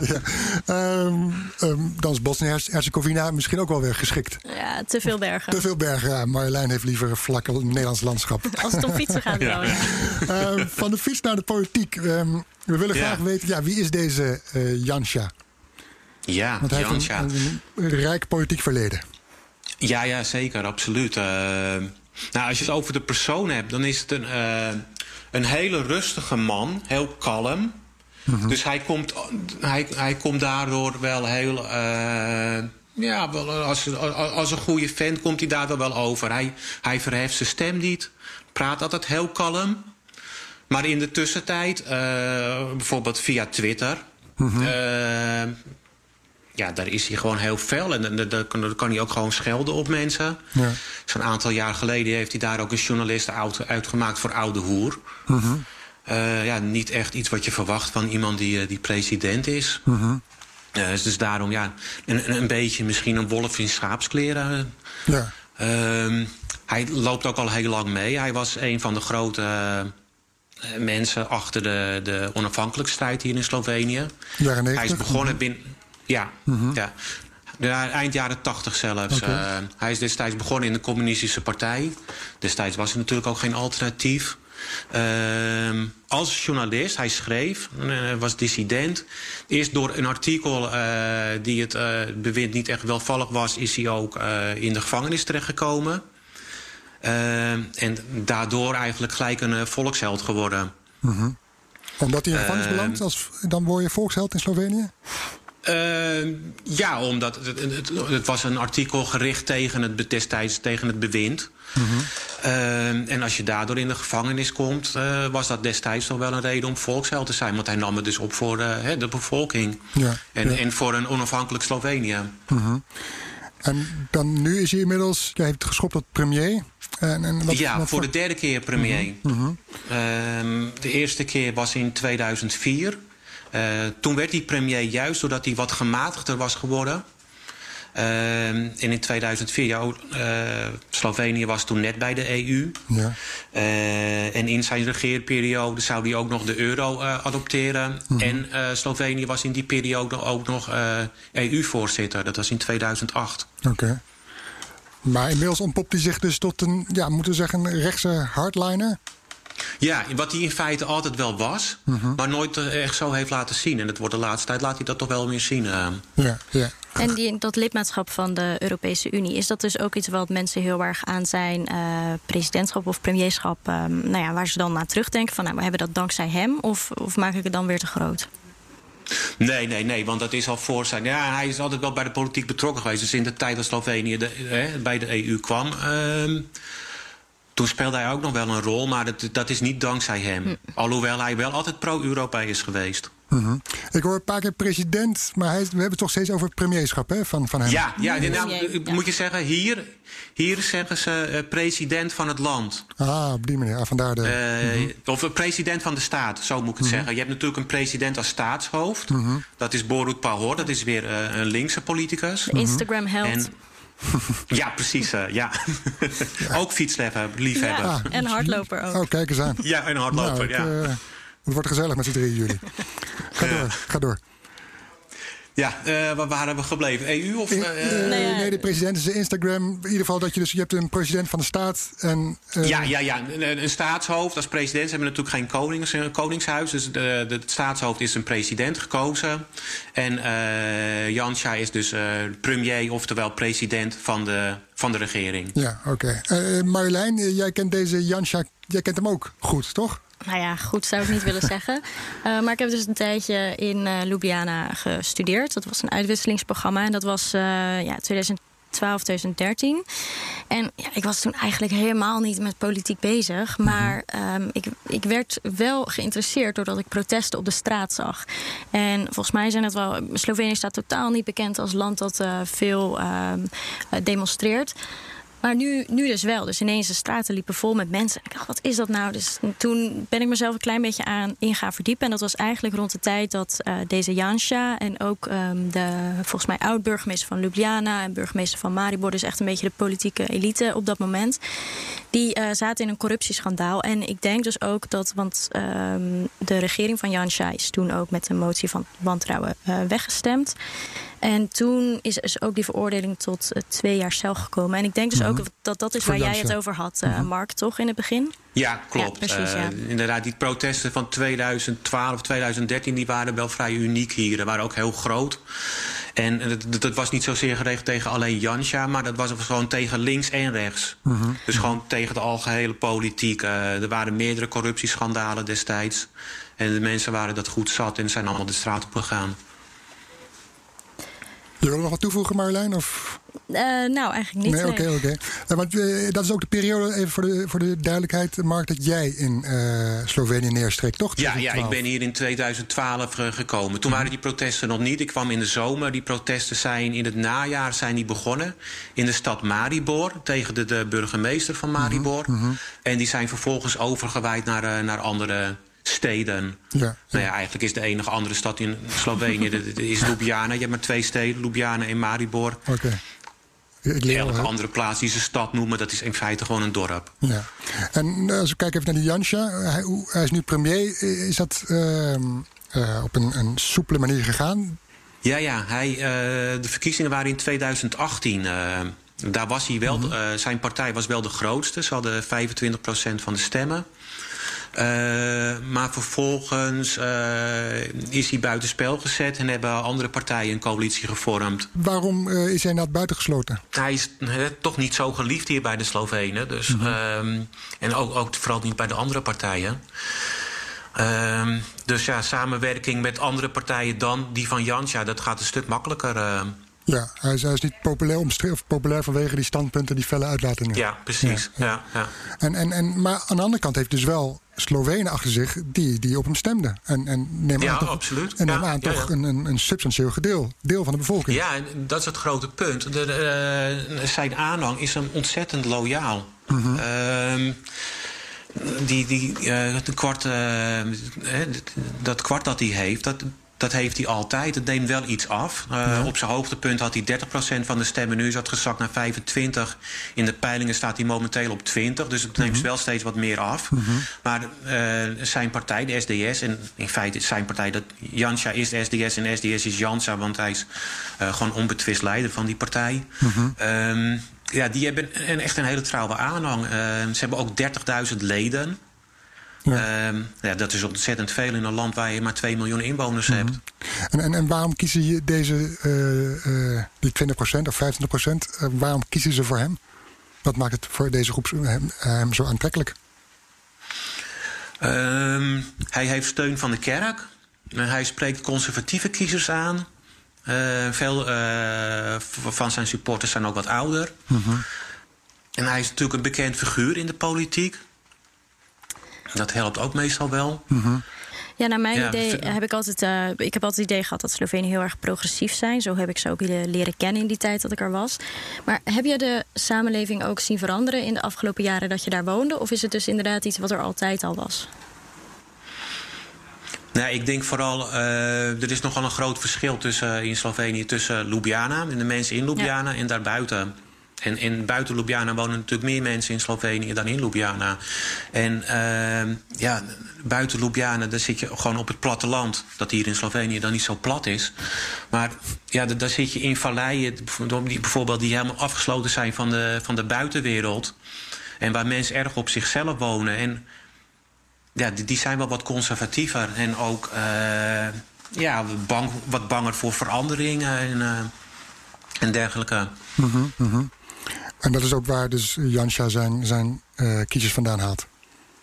A: Ehm, ehm, dan is Bosnië-Herzegovina misschien ook wel weer geschikt.
B: Ja, te veel bergen.
A: Te veel bergen. Ja, Marjolein heeft liever een vlak Nederlands landschap.
B: Als het om fietsen gaat. Ja.
A: Ehm, van de fiets naar de politiek. Ehm, we willen
I: Ja.
A: graag weten, ja, wie is deze eh Jansja?
I: Ja,
A: Want hij heeft een, een rijk politiek verleden.
I: Ja, ja, zeker, absoluut. Eh, nou, als je het over de persoon hebt, dan is het een, eh, een hele rustige man, heel kalm. Dus hij komt, hij, hij komt daardoor wel heel. eh, ja, wel, als, als een goede fan komt hij daardoor wel over. Hij, hij verheft zijn stem niet, praat altijd heel kalm. Maar in de tussentijd, bijvoorbeeld via Twitter. eh, ja, daar is hij gewoon heel fel. En dan- kan, kan hij ook gewoon schelden op mensen.
A: Ja.
I: Zo'n aantal jaar geleden heeft hij daar ook een journalist uit- uitgemaakt voor Oude Hoer. Eh, ja, niet echt iets wat je verwacht van iemand die, eh, die president is. Eh, dus daarom, ja, een, een- beetje misschien een wolf in schaapskleren.
A: Ja.
I: Ehm, hij loopt ook al heel lang mee. Hij was een van de grote mensen achter de, de onafhankelijkheidsstrijd hier in Slovenië. Hij
A: 90.
I: is begonnen binnen. Ja, ja. Ja, eind jaren tachtig zelfs. Eh, hij is destijds begonnen in de Communistische Partij. Destijds was er natuurlijk ook geen alternatief. Ehm, als journalist, hij schreef, eh, was dissident. Eerst door een artikel eh, die het eh, bewind niet echt welvallig was, is hij ook eh, in de gevangenis terechtgekomen. Ehm, en daardoor eigenlijk gelijk een eh, volksheld geworden.
A: Omdat hij in gevangenis
I: Ehm,
A: belandt, als, dan word je volksheld in Slovenië?
I: Eh, ja, omdat het, het, het, was een artikel gericht tegen het, destijds tegen het bewind. Eh, en als je daardoor in de gevangenis komt, eh, was dat destijds toch wel een reden om volksheld te zijn. Want hij nam het dus op voor eh, hè, de bevolking.
A: Ja,
I: En,
A: ja.
I: en voor een onafhankelijk Slovenië.
A: En dan nu is hij inmiddels, jij heeft geschopt tot premier. En, en wat,
I: ja,
A: wat
I: voor de derde keer premier.
A: Mhm.
I: Ehm, de eerste keer was in 2004. Eh, toen werd hij premier juist doordat hij wat gematigder was geworden. Ehm, en in 2004, ja, ook, eh, Slovenië was toen net bij de EU.
A: Ja.
I: Eh, en in zijn regeerperiode zou hij ook nog de euro eh, adopteren. En eh, Slovenië was in die periode ook nog eh, EU-voorzitter. Dat was in 2008.
A: Oké. Maar inmiddels ontpopt hij zich dus tot een, ja, moeten we zeggen, een rechtse hardliner.
I: Ja, wat hij in feite altijd wel was, maar nooit eh, echt zo heeft laten zien. En het wordt de laatste tijd laat hij dat toch wel meer zien. eh.
A: Ja, ja.
B: En die, dat lidmaatschap van de Europese Unie, is dat dus ook iets wat mensen heel erg aan zijn eh, presidentschap of premierschap, ehm, nou ja, waar ze dan naar terugdenken van, nou, we hebben dat dankzij hem, of, of maak ik het dan weer te groot?
I: Nee, nee, nee, want dat is al voor zijn. Ja, hij is altijd wel bij de politiek betrokken geweest. Dus in de tijd dat Slovenië de, eh, bij de EU kwam. ehm, toen speelde hij ook nog wel een rol, maar dat, dat is niet dankzij hem. Alhoewel hij wel altijd pro-Europees is geweest.
A: Mhm. Ik hoor een paar keer president, maar hij, we hebben het toch steeds over het premierschap hè, van, van hem.
I: Ja, ja, nou,
B: Premier, ja.
I: moet je zeggen, hier, hier zeggen ze eh, president van het land.
A: Ah, op die manier. Ah, vandaar de...
I: Eh, Of een president van de staat, zo moet ik het zeggen. Je hebt natuurlijk een president als staatshoofd. Dat is Borut Pahor, dat is weer eh, een linkse politicus.
B: De Instagram held.
I: En, *laughs* ja, precies. eh, ja. ook fietsliefhebber. liefhebber.
B: Ja,
I: Ja.
B: en hardloper ook.
A: Oh, kijk eens aan.
I: en hardloper.
A: Nou, het,
I: ja.
A: eh, het wordt gezellig met z'n drieën jullie. *laughs* Ga
I: Ja.
A: door, ga door.
I: Ja, uh, waar waren we gebleven? EU of?
A: Uh, nee, nee, de president is de Instagram. In ieder geval dat je dus je hebt een president van de staat en.
I: Uh... Ja, ja, ja. Een, een, staatshoofd als president. Ze hebben natuurlijk geen konings, koningshuis. Dus de, de, het staatshoofd is een president gekozen. En Janscha is dus premier, oftewel president van de, van de regering.
A: Ja, oké. Okay. Marjolein, jij kent deze Janscha, jij kent hem ook goed, toch?
B: Nou ja, goed zou ik niet willen zeggen. Uh, *laughs* maar ik heb dus een tijdje in uh, Ljubljana gestudeerd. Dat was een uitwisselingsprogramma en dat was uh, ja, 2012, 2013. En ja, ik was toen eigenlijk helemaal niet met politiek bezig. Maar um, ik, ik werd wel geïnteresseerd doordat ik protesten op de straat zag. En volgens mij zijn het wel. Slovenië staat totaal niet bekend als land dat veel um, demonstreert. Maar nu, nu dus wel. Dus ineens de straten liepen vol met mensen. ik dacht, wat is dat nou? Dus toen ben ik mezelf een klein beetje aan in gaan verdiepen. En dat was eigenlijk rond de tijd dat uh, deze Janscha... en ook um, de, volgens mij oud-burgemeester van Ljubljana... en burgemeester van Maribor... dus echt een beetje de politieke elite op dat moment... die uh, zaten in een corruptieschandaal. En ik denk dus ook dat... want um, de regering van Janscha is toen ook met een motie van wantrouwen uh, weggestemd... En toen is dus ook die veroordeling tot uh, twee jaar cel gekomen. En ik denk dus mm -hmm. ook dat dat is waar jij het over had, uh, mm -hmm. Mark, toch in het begin?
I: Ja, klopt. Ja, precies, ja. Uh, inderdaad, die protesten van 2012, 2013, die waren wel vrij uniek hier. Die waren ook heel groot. En dat, dat, was niet zozeer gericht tegen alleen Jansja, maar dat was gewoon tegen links en rechts. Mm -hmm. Dus gewoon tegen de algehele politiek. er waren meerdere corruptieschandalen destijds. En de mensen waren dat goed zat en zijn allemaal de straat op gegaan.
A: Je wil nog wat toevoegen, Marjolein? Of?
B: Uh, nou, eigenlijk niet.
A: Nee, oké, oké. Okay. Uh, want uh, dat is ook de periode, even voor de, voor de duidelijkheid, Mark, dat jij in Slovenië neerstreek, toch?
I: Ja, ja, ik ben hier in 2012 gekomen. Toen waren die protesten nog niet. Ik kwam in de zomer. Die protesten zijn in het najaar zijn die begonnen in de stad Maribor tegen de, de burgemeester van Maribor. Mm -hmm. En die zijn vervolgens overgewaaid naar, naar andere steden. Ja, Nou ja, eigenlijk is de enige andere stad in Slovenië *laughs* is Ljubljana. Je hebt maar twee steden, Ljubljana en Maribor.
A: Oké.
I: Okay. Elke andere plaats die ze stad noemen, dat is in feite gewoon een dorp.
A: Ja. En als we kijken even naar die Janscha. Hij, hij, is nu premier. Is dat uh, uh, op een, een soepele manier gegaan?
I: Ja, ja. Hij, uh, de verkiezingen waren in 2018. daar was hij wel, mm -hmm. zijn partij was wel de grootste. Ze hadden 25% van de stemmen. Uh, maar vervolgens uh, is hij buitenspel gezet en hebben andere partijen een coalitie gevormd.
A: Waarom uh, is hij nou buitengesloten?
I: Hij is toch niet zo geliefd hier bij de Slovenen. Dus, mm -hmm. en ook, ook vooral niet bij de andere partijen. Ehm, dus ja, samenwerking met andere partijen dan die van Jansja, dat gaat een stuk makkelijker.
A: Ja, hij is, hij is niet populair, of populair vanwege die standpunten, die felle uitlatingen.
I: Ja, precies. Ja, ja. ja.
A: En, en, en, maar aan de andere kant heeft dus wel Slovenen achter zich die, die op hem stemden. En, en neem
I: ja,
A: aan, toch,
I: absoluut.
A: En neem aan toch Een, een, een substantieel deel, deel van de bevolking.
I: Ja, en dat is het grote punt. De, de, zijn aanhang is hem ontzettend loyaal. Mm -hmm. uh, die, die, uh, de kwart, uh, dat kwart dat hij heeft, dat, dat heeft hij altijd. Het neemt wel iets af. Uh, ja. Op zijn hoogtepunt had hij 30% van de stemmen. Nu is dat gezakt naar 25. In de peilingen staat hij momenteel op 20. Dus het neemt mm -hmm. wel steeds wat meer af. Mm -hmm. Maar uh, zijn partij, de SDS... en in feite is zijn partij... dat Jansja is de SDS en SDS is Jansa... want hij is uh, gewoon onbetwist leider van die partij. Mm -hmm. um, ja, die hebben een, echt een hele trouwe aanhang. ze hebben ook 30.000 leden... Ja. Um, ja, dat is ontzettend veel in een land waar je maar 2 miljoen inwoners mm -hmm. hebt.
A: En, en, en waarom kiezen je deze, uh, uh, die 20% of 25%, uh, waarom kiezen ze voor hem? Wat maakt het voor deze groep hem, hem zo aantrekkelijk?
I: Um, hij heeft steun van de kerk. Hij spreekt conservatieve kiezers aan. veel van zijn supporters zijn ook wat ouder. Mm -hmm. En hij is natuurlijk een bekend figuur in de politiek. Dat helpt ook meestal wel.
A: Mm -hmm.
B: Ja, naar mijn ja, idee heb ik altijd. Uh, ik heb altijd het idee gehad dat Slovenen heel erg progressief zijn. Zo heb ik ze ook leren kennen in die tijd dat ik er was. Maar heb je de samenleving ook zien veranderen in de afgelopen jaren dat je daar woonde? Of is het dus inderdaad iets wat er altijd al was?
I: Nou, ik denk vooral, uh, er is nogal een groot verschil tussen, in Slovenië tussen Ljubljana en de mensen in Ljubljana ja. en daarbuiten. En, en buiten Ljubljana wonen natuurlijk meer mensen in Slovenië dan in Ljubljana. En uh, ja, buiten Ljubljana, daar zit je gewoon op het platteland. Dat hier in Slovenië dan niet zo plat is. Maar ja, daar zit je in valleien, die, bijvoorbeeld die helemaal afgesloten zijn van de, van de buitenwereld. En waar mensen erg op zichzelf wonen. En ja, die, die zijn wel wat conservatiever. En ook uh, ja, bang, wat banger voor veranderingen en, uh, en dergelijke.
A: Mm. En dat is ook waar dus Janscha zijn, zijn uh, kiezers vandaan haalt.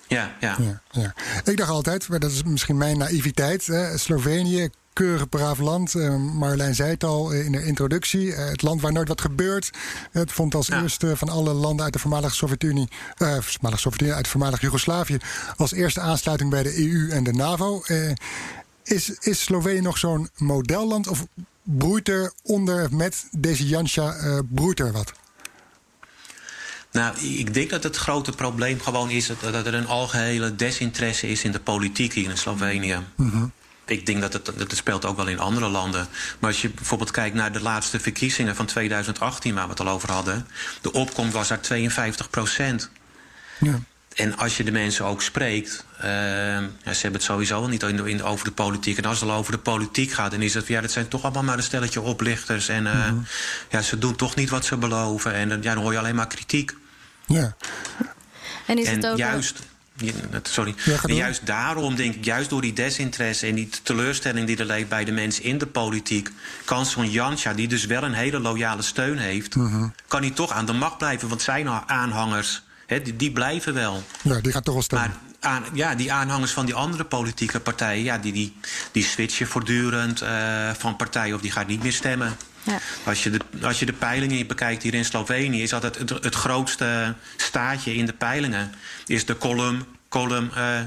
I: Ja, ja.
A: ja, ja. Ik dacht altijd, maar dat is misschien mijn naïviteit. Hè, Slovenië, keurig braaf land. Uh, Marjolein zei het al in de introductie. Uh, het land waar nooit wat gebeurt. Het vond als ja. eerste van alle landen uit de voormalige Sovjet-Unie... Uh, voormalige Sovjet-Unie, uit voormalig Joegoslavië... als eerste aansluiting bij de EU en de NAVO. is, is Slovenië nog zo'n modelland? Of broeit er onder met deze Janscha broeit er wat?
I: Nou, ik denk dat het grote probleem gewoon is dat, dat er een algehele desinteresse is in de politiek hier in Slovenië.
A: Mm -hmm.
I: Ik denk dat het, dat speelt ook wel in andere landen. Maar als je bijvoorbeeld kijkt naar de laatste verkiezingen van 2018, waar we het al over hadden, de opkomst was daar 52 procent.
A: Ja.
I: En als je de mensen ook spreekt, uh, ja, ze hebben het sowieso al niet in, in, over de politiek. En als het al over de politiek gaat, dan is het, ja, dat zijn toch allemaal maar een stelletje oplichters. En uh, mm -hmm. ja, ze doen toch niet wat ze beloven. En ja, dan hoor je alleen maar kritiek.
A: Ja.
B: En is
I: en
B: het ook
I: juist, sorry.
A: Ja,
I: en juist daarom denk ik, juist door die desinteresse en die teleurstelling die er leeft bij de mensen in de politiek, kan zo'n Janscha, die dus wel een hele loyale steun heeft,
A: mm -hmm.
I: kan hij toch aan de macht blijven. Want zijn aanhangers, he, die, die, blijven wel.
A: Ja, die gaan toch wel stemmen.
I: Maar aan, ja, die aanhangers van die andere politieke partijen, ja, die, die, die switchen voortdurend uh, van partij of die gaat niet meer stemmen.
B: Ja.
I: Als, je de, als je de peilingen bekijkt hier in Slovenië, is dat het, het, het grootste staatje in de peilingen. Is de column, column uh.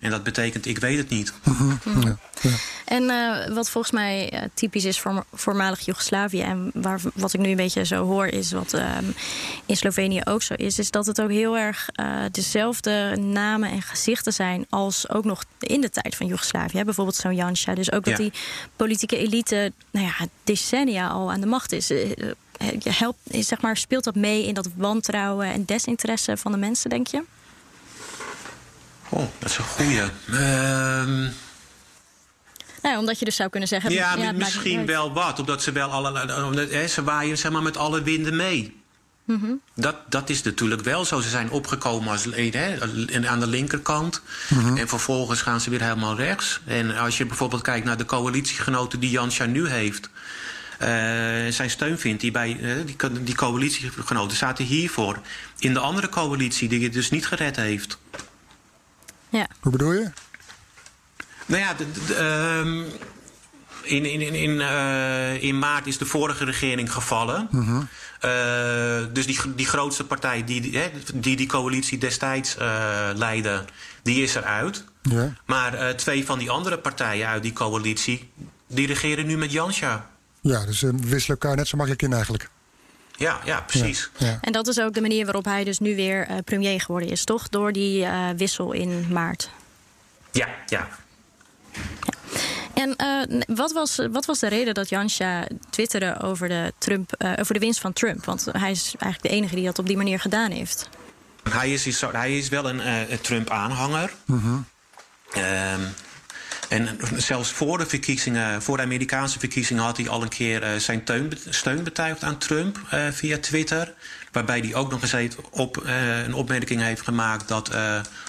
I: En dat betekent ik weet het niet.
A: Mm -hmm. ja. Ja.
B: En uh, wat volgens mij uh, typisch is voor voormalig Joegoslavië... en waar, wat ik nu een beetje zo hoor is wat uh, in Slovenië ook zo is... is dat het ook heel erg uh, dezelfde namen en gezichten zijn... als ook nog in de tijd van Joegoslavië. Bijvoorbeeld zo'n Janscha. Dus ook dat ja. die politieke elite nou ja, decennia al aan de macht is... je helpt, zeg maar, speelt dat mee in dat wantrouwen en desinteresse van de mensen, denk je?
I: Oh, dat is een goeie. Uh...
B: Nou, omdat je dus zou kunnen zeggen...
I: Ja, ja misschien wel wat. Omdat ze wel alle... Omdat, hè, ze waaien zeg maar, met alle winden mee.
B: Mm -hmm.
I: dat, dat is natuurlijk wel zo. Ze zijn opgekomen als, hè, aan de linkerkant.
A: Mhm.
I: Mm -hmm. En vervolgens gaan ze weer helemaal rechts. En als je bijvoorbeeld kijkt naar de coalitiegenoten die Janscha nu heeft... Uh, zijn steun vindt die bij uh, die, die coalitiegenoten zaten hiervoor. In de andere coalitie die het dus niet gered heeft.
B: Ja.
A: Hoe bedoel je?
I: Nou ja, de, de, um, in, in, in, uh, in maart is de vorige regering gevallen.
A: Mm -hmm.
I: uh, dus die, die grootste partij die die, die, die coalitie destijds uh, leidde, die is eruit.
A: Ja.
I: Maar twee van die andere partijen uit die coalitie, die regeren nu met Janscha.
A: Ja, dus we wisselen elkaar net zo makkelijk in eigenlijk.
I: Ja, ja precies.
A: Ja, ja.
B: En dat is ook de manier waarop hij dus nu weer uh, premier geworden is, toch? Door die uh, wissel in maart.
I: Ja, ja.
B: ja. En uh, wat, was, wat was de reden dat Janscha twitterde over de, Trump, over de winst van Trump? Want hij is eigenlijk de enige die dat op die manier gedaan heeft.
I: Hij is, hij is wel een Trump-aanhanger.
A: Mm -hmm.
I: En zelfs voor de verkiezingen, voor de Amerikaanse verkiezingen, had hij al een keer uh, zijn teun, steun betuigd aan Trump uh, via Twitter. Waarbij hij ook nog eens op, uh, een opmerking heeft gemaakt dat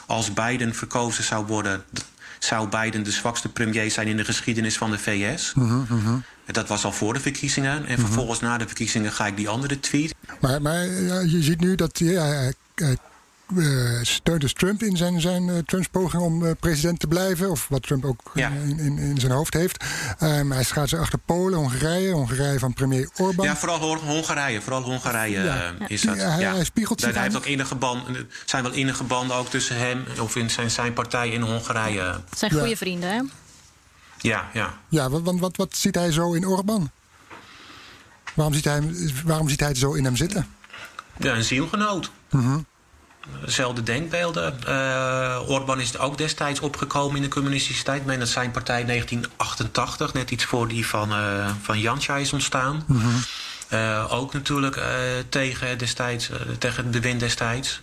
I: als Biden verkozen zou worden, zou Biden de zwakste premier zijn in de geschiedenis van de VS.
A: Mm -hmm.
I: Dat was al voor de verkiezingen. En -hmm. vervolgens na de verkiezingen ga ik die andere tweet.
A: Maar, maar je ziet nu dat ja, uh, steunt dus Trump in zijn, zijn uh, Trumps poging om uh, president te blijven. Of wat Trump ook
I: ja.
A: in, in, in, zijn hoofd heeft. Um, hij gaat zich achter Polen, Hongarije. Hongarije van premier Orbán.
I: Ja, vooral Hongarije. Vooral Hongarije ja. is dat.
A: Ja, hij,
I: ja.
A: hij spiegelt zich
I: Hij heeft ook innige banden, zijn wel innige banden ook tussen hem... of in zijn, zijn partij in Hongarije.
B: Het zijn goede vrienden, hè?
I: Ja, ja.
A: Ja, want wat, wat, wat ziet hij zo in Orbán? Waarom ziet, hij, waarom ziet hij het zo in hem zitten?
I: Ja, een zielgenoot.
A: Mm -hmm
I: dezelfde denkbeelden. Uh, Orbán is ook destijds opgekomen in de communistische tijd. Meen dat zijn partij 1988, net iets voor die van, uh, van Janscha is ontstaan.
A: Mm -hmm.
I: ook natuurlijk tegen, destijds, tegen het bewind destijds.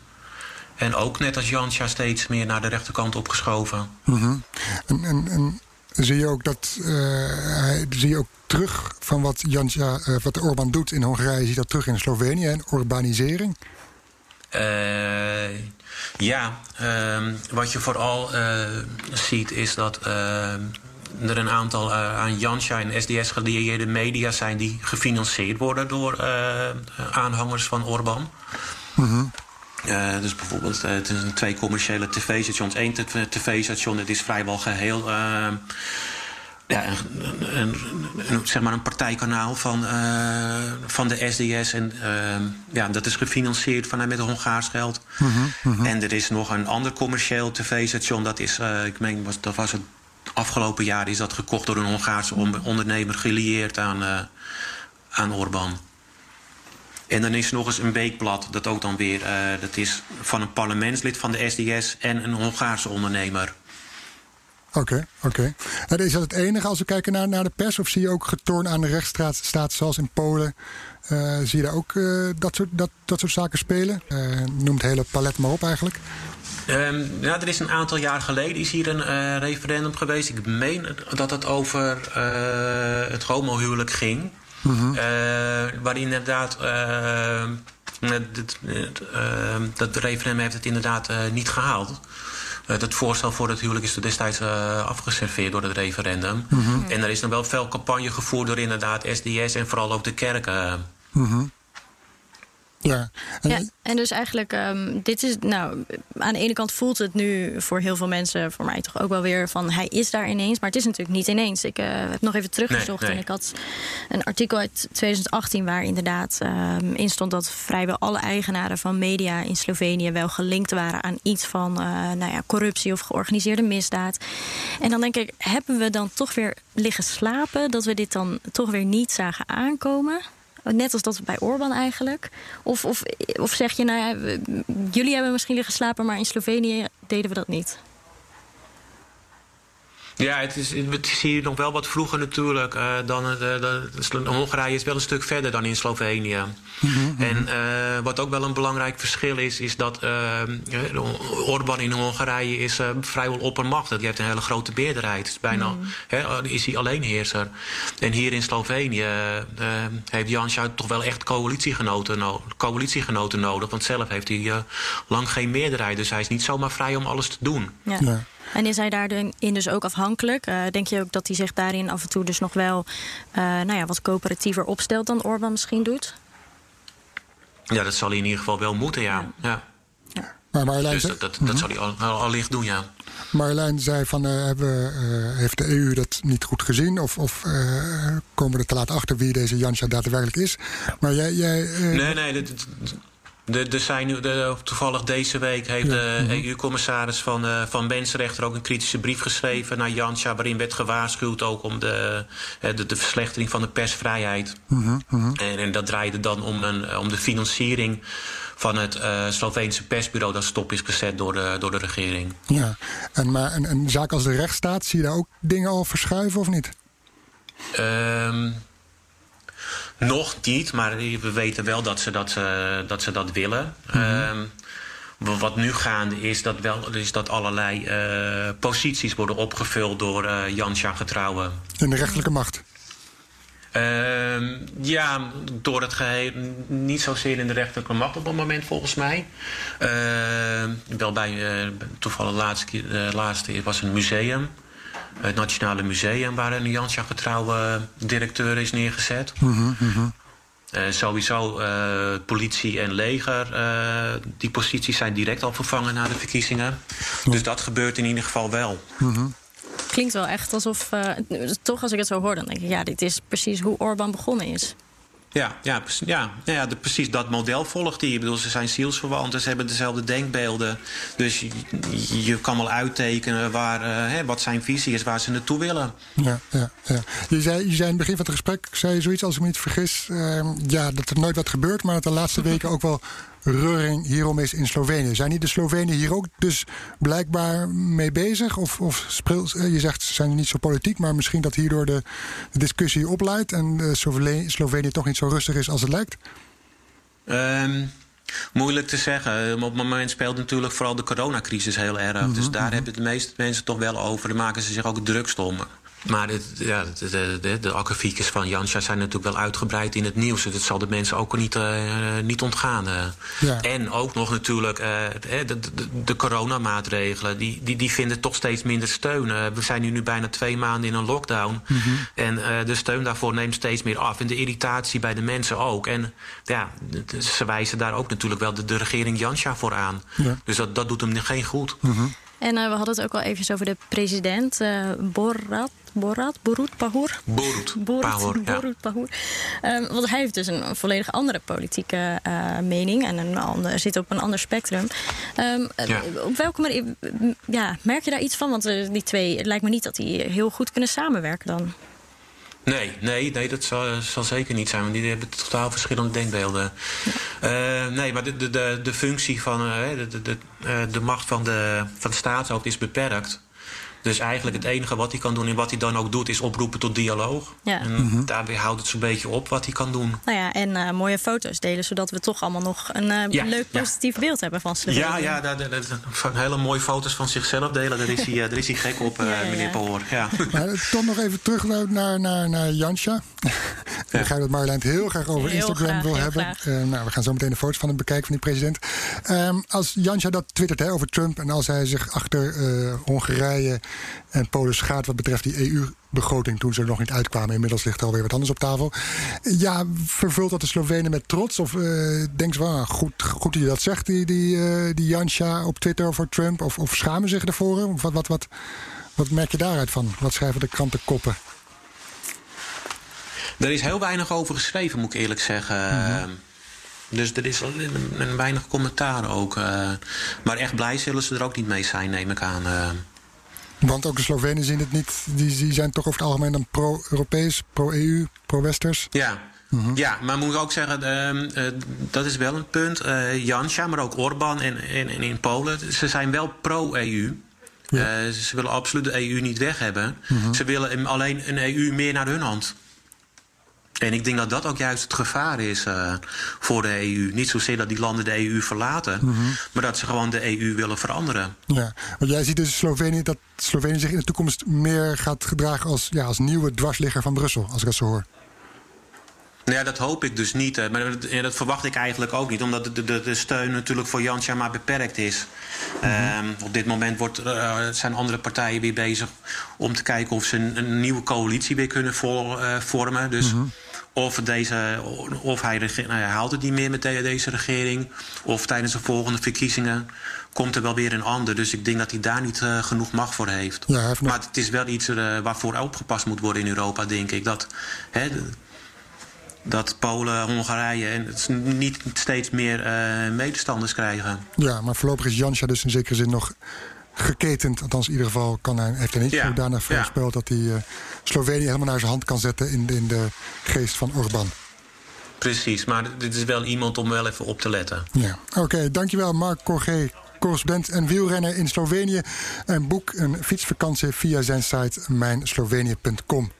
I: En ook net als Jansja steeds meer naar de rechterkant opgeschoven.
A: Mm en, en, en, zie je ook dat hij, zie je ook terug van wat Jansja, wat Orbán doet in Hongarije, zie je dat terug in Slovenië en urbanisering?
I: Ja, ehm, wat je vooral ziet is dat er een aantal uh, aan Jansja en SDS gelieerde media zijn die gefinancierd worden door uh, aanhangers van Orbán. Mm uh, dus bijvoorbeeld het zijn twee commerciële tv-stations. Eén tv-station, het is vrijwel geheel ja, een, een, een, zeg maar een partijkanaal van, uh, van de SDS. En uh, ja, dat is gefinancierd vanuit met Hongaars geld. Mm -hmm. En er is nog een ander commercieel tv-station. Dat is, uh, ik meen, was, dat was het afgelopen jaar is dat gekocht door een Hongaarse ondernemer gelieerd aan, uh, aan Orbán. En dan is er nog eens een weekblad, dat ook dan weer, dat is van een parlementslid van de SDS en een Hongaarse ondernemer.
A: Oké, oké. Okay. Is dat het enige als we kijken naar, naar de pers? Of zie je ook getorn aan de rechtsstaat zoals in Polen? Uh, zie je daar ook uh, dat, soort, dat, dat soort zaken spelen? Uh, noem het hele palet maar op eigenlijk.
I: Um, ja, er is een aantal jaar geleden is hier een referendum geweest. Ik meen dat het over het homohuwelijk ging. Mm -hmm. waarin inderdaad... dat referendum heeft het inderdaad niet gehaald. Het voorstel voor het huwelijk is er destijds afgeserveerd door het referendum. Mm -hmm. En er is dan wel veel campagne gevoerd door inderdaad SDS en vooral ook de kerken. Mm -hmm.
A: Ja.
B: En, ja, en dus eigenlijk, um, dit is, nou, aan de ene kant voelt het nu voor heel veel mensen, voor mij toch ook wel weer van hij is daar ineens, maar het is natuurlijk niet ineens. Ik uh, heb nog even teruggezocht nee, nee. en ik had een artikel uit 2018 waar inderdaad um, in stond dat vrijwel alle eigenaren van media in Slovenië wel gelinkt waren aan iets van uh, nou ja, corruptie of georganiseerde misdaad. En dan denk ik, hebben we dan toch weer liggen slapen dat we dit dan toch weer niet zagen aankomen? Net als dat bij Orbán eigenlijk. Of, of, of zeg je, nou ja, jullie hebben misschien liggen slapen, maar in Slovenië deden we dat niet.
I: Ja, het is, het is hier nog wel wat vroeger natuurlijk. Uh, dan, uh, de, de, Hongarije is wel een stuk verder dan in Slovenië. Mm -hmm. En uh, wat ook wel een belangrijk verschil is, is dat Orbán in Hongarije is vrijwel oppermachtig. Die heeft een hele grote meerderheid. Is bijna mm. he, is hij alleenheerser. En hier in Slovenië heeft Janša toch wel echt coalitiegenoten, no coalitiegenoten nodig. Want zelf heeft hij lang geen meerderheid. Dus hij is niet zomaar vrij om alles te doen.
B: Ja. ja. En is hij daarin dus ook afhankelijk? Uh, denk je ook dat hij zich daarin af en toe dus nog wel uh, nou ja, wat coöperatiever opstelt dan Orbán misschien doet?
I: Ja, dat zal hij in ieder geval wel moeten, ja. ja.
A: ja. Maar Marjolein,
I: dus dat, dat, dat zal hij al, al, allicht doen, ja.
A: Marjolein zei van, uh, hebben, heeft de EU dat niet goed gezien? Of, of komen we er te laat achter wie deze Jansja daadwerkelijk is? Maar jij... jij
I: nee, nee, dat, de, de zijn nu, de, toevallig deze week heeft de ja, EU-commissaris van, uh, van Mensenrechten ook een kritische brief geschreven naar Jansja, waarin werd gewaarschuwd ook om de, de, de verslechtering van de persvrijheid. Uh -huh, uh -huh. En, en, dat draaide dan om, een, om de financiering van het Sloveense persbureau dat stop is gezet door de, door de regering.
A: Ja, en, maar een, een zaak als de rechtsstaat, zie je daar ook dingen al verschuiven of niet?
I: Um, nog niet, maar we weten wel dat ze dat, uh, dat, ze dat willen. Mm -hmm. um, wat nu gaande is dat, wel, is dat allerlei uh, posities worden opgevuld door uh, Jansja getrouwen.
A: In de rechterlijke macht?
I: Uh, ja, door het geheel. Niet zozeer in de rechterlijke macht op het moment, volgens mij. Uh, wel bij toevallig de laatste, laatste was een museum het Nationale Museum, waar een Jansja getrouwe directeur is neergezet. Mm -hmm. uh, sowieso uh, politie en leger, uh, die posities zijn direct al vervangen na de verkiezingen. Dus dat gebeurt in ieder geval wel.
A: Mm -hmm.
B: Klinkt wel echt alsof, toch als ik het zo hoor, dan denk ik, ja, dit is precies hoe Orbán begonnen is.
I: Ja, ja, ja, ja de, precies dat model volgt hij. Ik bedoel, ze zijn zielsverwanten, ze hebben dezelfde denkbeelden. Dus je, je kan wel uittekenen waar, uh, hè, wat zijn visie is, waar ze naartoe willen.
A: Ja, ja, ja. Je, zei, je zei in het begin van het gesprek, zei je zoiets als ik me niet vergis... Uh, ja, dat er nooit wat gebeurt, maar dat de laatste *laughs* weken ook wel reuring hierom is in Slovenië. Zijn die de Slovenen hier ook dus blijkbaar mee bezig? Of, of speelt, eh, je zegt ze zijn niet zo politiek, maar misschien dat hierdoor de, de discussie opleidt en uh, Slovenië, toch niet zo rustig is als het lijkt?
I: Um, moeilijk te zeggen. Op het moment speelt natuurlijk vooral de coronacrisis heel erg. Mm -hmm. Dus daar hebben de meeste mensen toch wel over. Daar maken ze zich ook drukst om. Maar het, ja, de, de, de, van Jansja zijn natuurlijk wel uitgebreid in het nieuws. Dat zal de mensen ook niet, uh, niet ontgaan. Uh. Ja. En ook nog natuurlijk uh, de, de, de coronamaatregelen. Die, die, die vinden toch steeds minder steun. we zijn nu, nu bijna twee maanden in een lockdown. Mm -hmm. En de steun daarvoor neemt steeds meer af. En de irritatie bij de mensen ook. En ja, ze wijzen daar ook natuurlijk wel de, de regering Jansja voor aan. Ja. Dus dat, dat doet hem geen goed.
A: Mhm.
B: Mm -hmm. En uh, we hadden het ook al even over de president, uh, Borat. Borat, Borut Pahor.
I: Borut,
B: Borut
I: Pahor, ja.
B: Borut. Um, want hij heeft dus een volledig andere politieke uh, mening en een ander, zit op een ander spectrum. Um, ja. Op welke manier ja, merk je daar iets van? Want die twee, het lijkt me niet dat die heel goed kunnen samenwerken dan.
I: Nee, nee, nee dat zal, zal, zeker niet zijn. Want die hebben totaal verschillende denkbeelden. Uh, nee, maar de, de, de, functie van uh, de, de, uh, de macht van de, van de is beperkt. Dus eigenlijk het enige wat hij kan doen en wat hij dan ook doet... is oproepen tot dialoog.
B: Ja.
I: En mm -hmm. daarbij houdt het zo'n beetje op wat hij kan doen.
B: Nou ja, en uh, mooie foto's delen... zodat we toch allemaal nog een uh, ja, leuk positief ja. beeld hebben van Slovenië.
I: Ja, ja dat, dat, dat, van hele mooie foto's van zichzelf delen... daar is hij, uh, daar is hij gek op, meneer Poor. Ja.
A: Maar toch nog even terug naar, naar, naar Jansja. Ik begrijp dat Marjolein het heel graag over
B: heel
A: Instagram
B: graag,
A: wil hebben. nou, we gaan zo meteen de foto's van hem bekijken van die president. Um, als Jansja dat twittert hè, over Trump... en als hij zich achter Hongarije en Polen schaart wat betreft die EU-begroting toen ze er nog niet uitkwamen. Inmiddels ligt er alweer wat anders op tafel. Ja, vervult dat de Slovenen met trots? Of uh, denk ze van, goed, goed dat je dat zegt, die, die, uh, die Jansja op Twitter voor Trump? Of, of schamen zich ervoor? Of wat, wat, wat, wat merk je daaruit van? Wat schrijven de krantenkoppen?
I: Er is heel weinig over geschreven, moet ik eerlijk zeggen. Mm -hmm. Dus er is een, een weinig commentaar ook. Uh, maar echt blij zullen ze er ook niet mee zijn, neem ik aan.
A: Want ook de Slovenen zien het niet. Die, die zijn toch over het algemeen dan pro-Europees, pro-EU, pro-Westers.
I: Ja. -hmm. Ja, maar moet ik ook zeggen, uh, uh, dat is wel een punt. Uh, Jansja, maar ook Orbán en, en, in Polen, ze zijn wel pro-EU. Ja. ze willen absoluut de EU niet weg hebben. -hmm. Ze willen alleen een EU meer naar hun hand. En ik denk dat dat ook juist het gevaar is uh, voor de EU. Niet zozeer dat die landen de EU verlaten, mm -hmm. maar dat ze gewoon de EU willen veranderen.
A: Ja, want jij ziet dus Slovenië, dat Slovenië zich in de toekomst meer gaat gedragen als, ja, als nieuwe dwarsligger van Brussel, als ik dat zo hoor.
I: Nou ja, dat hoop ik dus niet. Maar dat, dat verwacht ik eigenlijk ook niet. Omdat de, de, de steun natuurlijk voor Jansja maar beperkt is. Mm -hmm. um, op dit moment wordt, uh, zijn andere partijen weer bezig om te kijken of ze een, een nieuwe coalitie weer kunnen uh, vormen. Dus mm -hmm. Of, deze, of hij, nou, hij haalt het niet meer met deze regering. Of tijdens de volgende verkiezingen komt er wel weer een ander. Dus ik denk dat hij daar niet uh, genoeg macht voor heeft.
A: Ja, heeft
I: maar het is wel iets uh, waarvoor opgepast moet worden in Europa, denk ik. Dat, hè, dat Polen, Hongarije en niet steeds meer uh, medestanders krijgen.
A: Ja, maar voorlopig is Jansja dus in zekere zin nog geketend. Althans, in ieder geval kan hij, heeft hij niet ja. daarna voorspeld ja. dat hij Slovenië helemaal naar zijn hand kan zetten in de, in de geest van Orbán.
I: Precies, maar dit is wel iemand om wel even op te letten.
A: Ja, oké, okay, dankjewel Mark Corgé correspondent en wielrenner in Slovenië. En boek een fietsvakantie via zijn site mijnslovenië.com.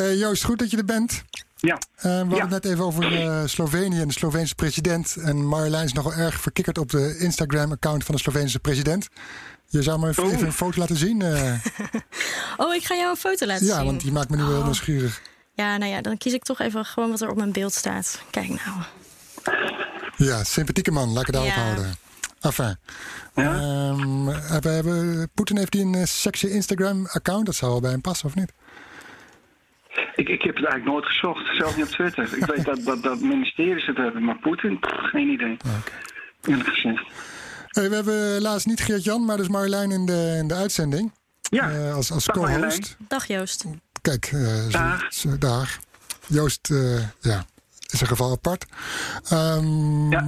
A: Uh, Joost, goed dat je er bent.
J: Ja.
A: Uh, we hadden
J: ja.
A: het net even over uh, Slovenië en de Sloveense president. En Marjolein is nogal erg verkikkerd op de Instagram-account van de Sloveense president. Je zou me even, even een foto laten zien. Uh. *laughs*
B: oh, ik ga jou een foto laten
A: ja,
B: zien.
A: Ja, want die maakt me nu wel oh. nieuwsgierig.
B: Ja, nou ja, dan kies ik toch even gewoon wat er op mijn beeld staat. Kijk nou.
A: Ja, sympathieke man, laat ik het daarop ja. houden. Enfin. Ja? Um, hebben, hebben, Poetin heeft die een sexy Instagram-account. Dat zou wel bij hem passen, of niet?
J: Ik, ik heb het eigenlijk nooit gezocht, zelfs niet op Twitter. ik weet dat, dat, dat ministeries het hebben, maar Poetin, geen idee.
A: Okay. Eerlijk gezegd. Hey, we hebben helaas niet Geert-Jan, maar dus Marjolein in de, in de uitzending.
J: Ja,
A: uh, als, als
J: dag
A: co-host.
B: Dag Joost.
A: Kijk, uh,
J: dag.
A: Zo, dag. Joost, uh, ja, is een geval apart. Um, ja.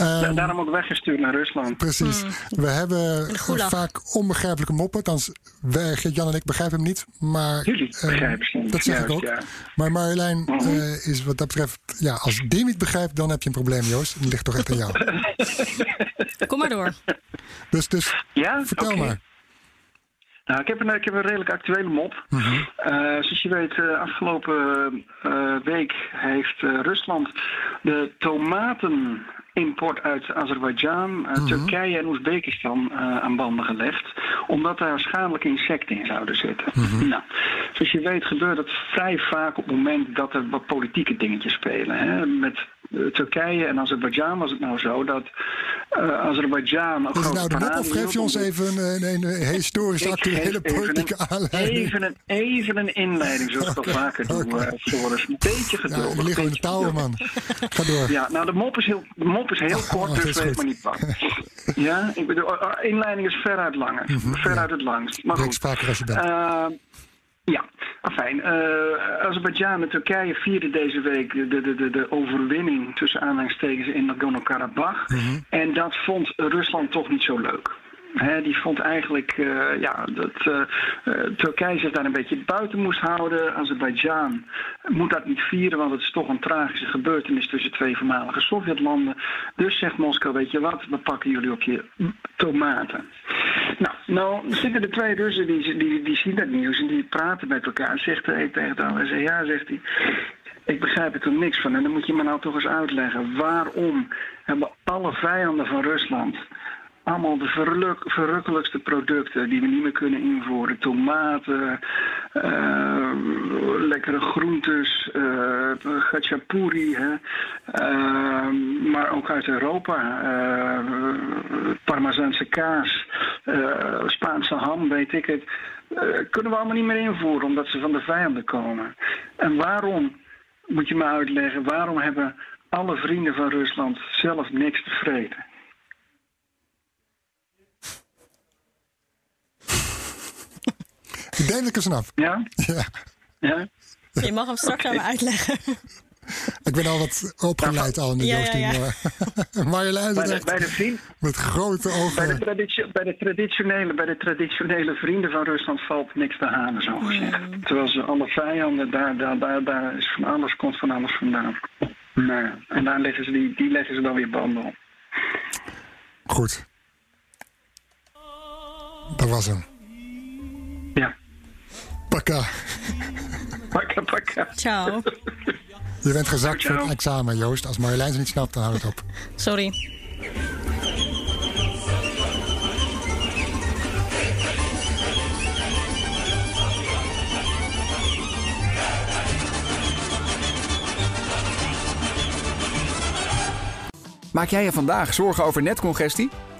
A: *laughs*
J: um, Daarom ook weggestuurd naar Rusland.
A: Precies. Mm. We hebben vaak onbegrijpelijke moppen. Althans, wij, Jan en ik begrijpen hem niet. Maar,
J: Jullie uh, begrijpen ze niet.
A: Dat zeg ik ook. Ja. Maar Marjolein mm -hmm. uh, is wat dat betreft... Ja, als Dim het begrijpt, dan heb je een probleem, Joost. Het ligt toch echt aan jou.
B: Kom maar door.
A: Dus, dus
J: ja?
A: vertel
J: okay.
A: maar.
J: Nou, ik heb een, ik heb een redelijk actuele mop. Uh, zoals je weet, uh, afgelopen uh, week heeft Rusland de tomatenimport uit Azerbeidzjan, mm -hmm. Turkije en Oezbekistan aan banden gelegd. Omdat daar schadelijke insecten in zouden zitten. Mm -hmm. Nou, zoals je weet gebeurt dat vrij vaak op het moment dat er wat politieke dingetjes spelen. Hè? Met Turkije en Azerbeidzjan was het nou zo dat uh, Azerbeidzjan.
A: Is het nou de mop of geef je ons even een, een, een historisch actuele politieke
J: een,
A: aanleiding?
J: Even een, even een inleiding, zoals ik okay. dat vaker okay. uh, Floris. Een beetje geduld.
A: Ja, we liggen in de touwen, man. Ga door.
J: Ja, nou, de mop is heel, de mop is heel kort, oh, dus weet maar niet wat. ja, ik bedoel, inleiding is veruit langer. Mm -hmm, veruit ja. het langst. Maar goed.
A: als je bent.
J: Uh, ja, fijn. Uh, Azerbeidzjan en Turkije vierden deze week de, de, de, de overwinning tussen aanhalingstekens in Nagorno-Karabakh. Mm -hmm. En dat vond Rusland toch niet zo leuk. Die vond eigenlijk uh, ja, dat uh, uh, Turkije zich daar een beetje buiten moest houden. Azerbeidzjan moet dat niet vieren, want het is toch een tragische gebeurtenis tussen twee voormalige Sovjetlanden. Dus zegt Moskou, weet je wat, we pakken jullie op je tomaten. Nou, nou zitten de twee Russen die, die, die zien dat nieuws en die praten met elkaar. Zegt hij tegen de ander, ja, zegt hij. Ik begrijp er niks van. En dan moet je me nou toch eens uitleggen. Waarom hebben alle vijanden van Rusland allemaal de verruk, verrukkelijkste producten die we niet meer kunnen invoeren. Tomaten, uh, lekkere groentes, uh, gachapuri, hè. Uh, maar ook uit Europa. Parmezaanse kaas, Spaanse ham, weet ik het. kunnen we allemaal niet meer invoeren omdat ze van de vijanden komen. En waarom, moet je me uitleggen, waarom hebben alle vrienden van Rusland zelf niks te vreten?
A: Ik denk dat ik er snap.
J: Ja? *laughs*
A: Ja.
J: ja?
B: Je mag hem straks okay. aan me uitleggen. *laughs*
A: Ik ben al wat opgeleid al in de ja, Joost ja, ja. Marjolein *laughs*
J: bij de,
A: echt
J: bij de vriend,
A: met grote ogen.
J: Bij de, traditie, bij, de traditionele, bij de traditionele vrienden van Rusland valt niks te halen, zo gezegd. Mm. Terwijl ze alle vijanden, daar, daar, daar, daar is van alles, komt van alles vandaan. Nee. En daar leggen ze die, die leggen ze dan weer banden op.
A: Goed. Dat was hem. Pakka.
J: Pakka, pakka.
B: Ciao.
A: Je bent gezakt ciao, ciao. voor het examen, Joost. Als Marjolein ze niet snapt, dan houdt het op.
B: Sorry.
K: Maak jij je vandaag zorgen over netcongestie?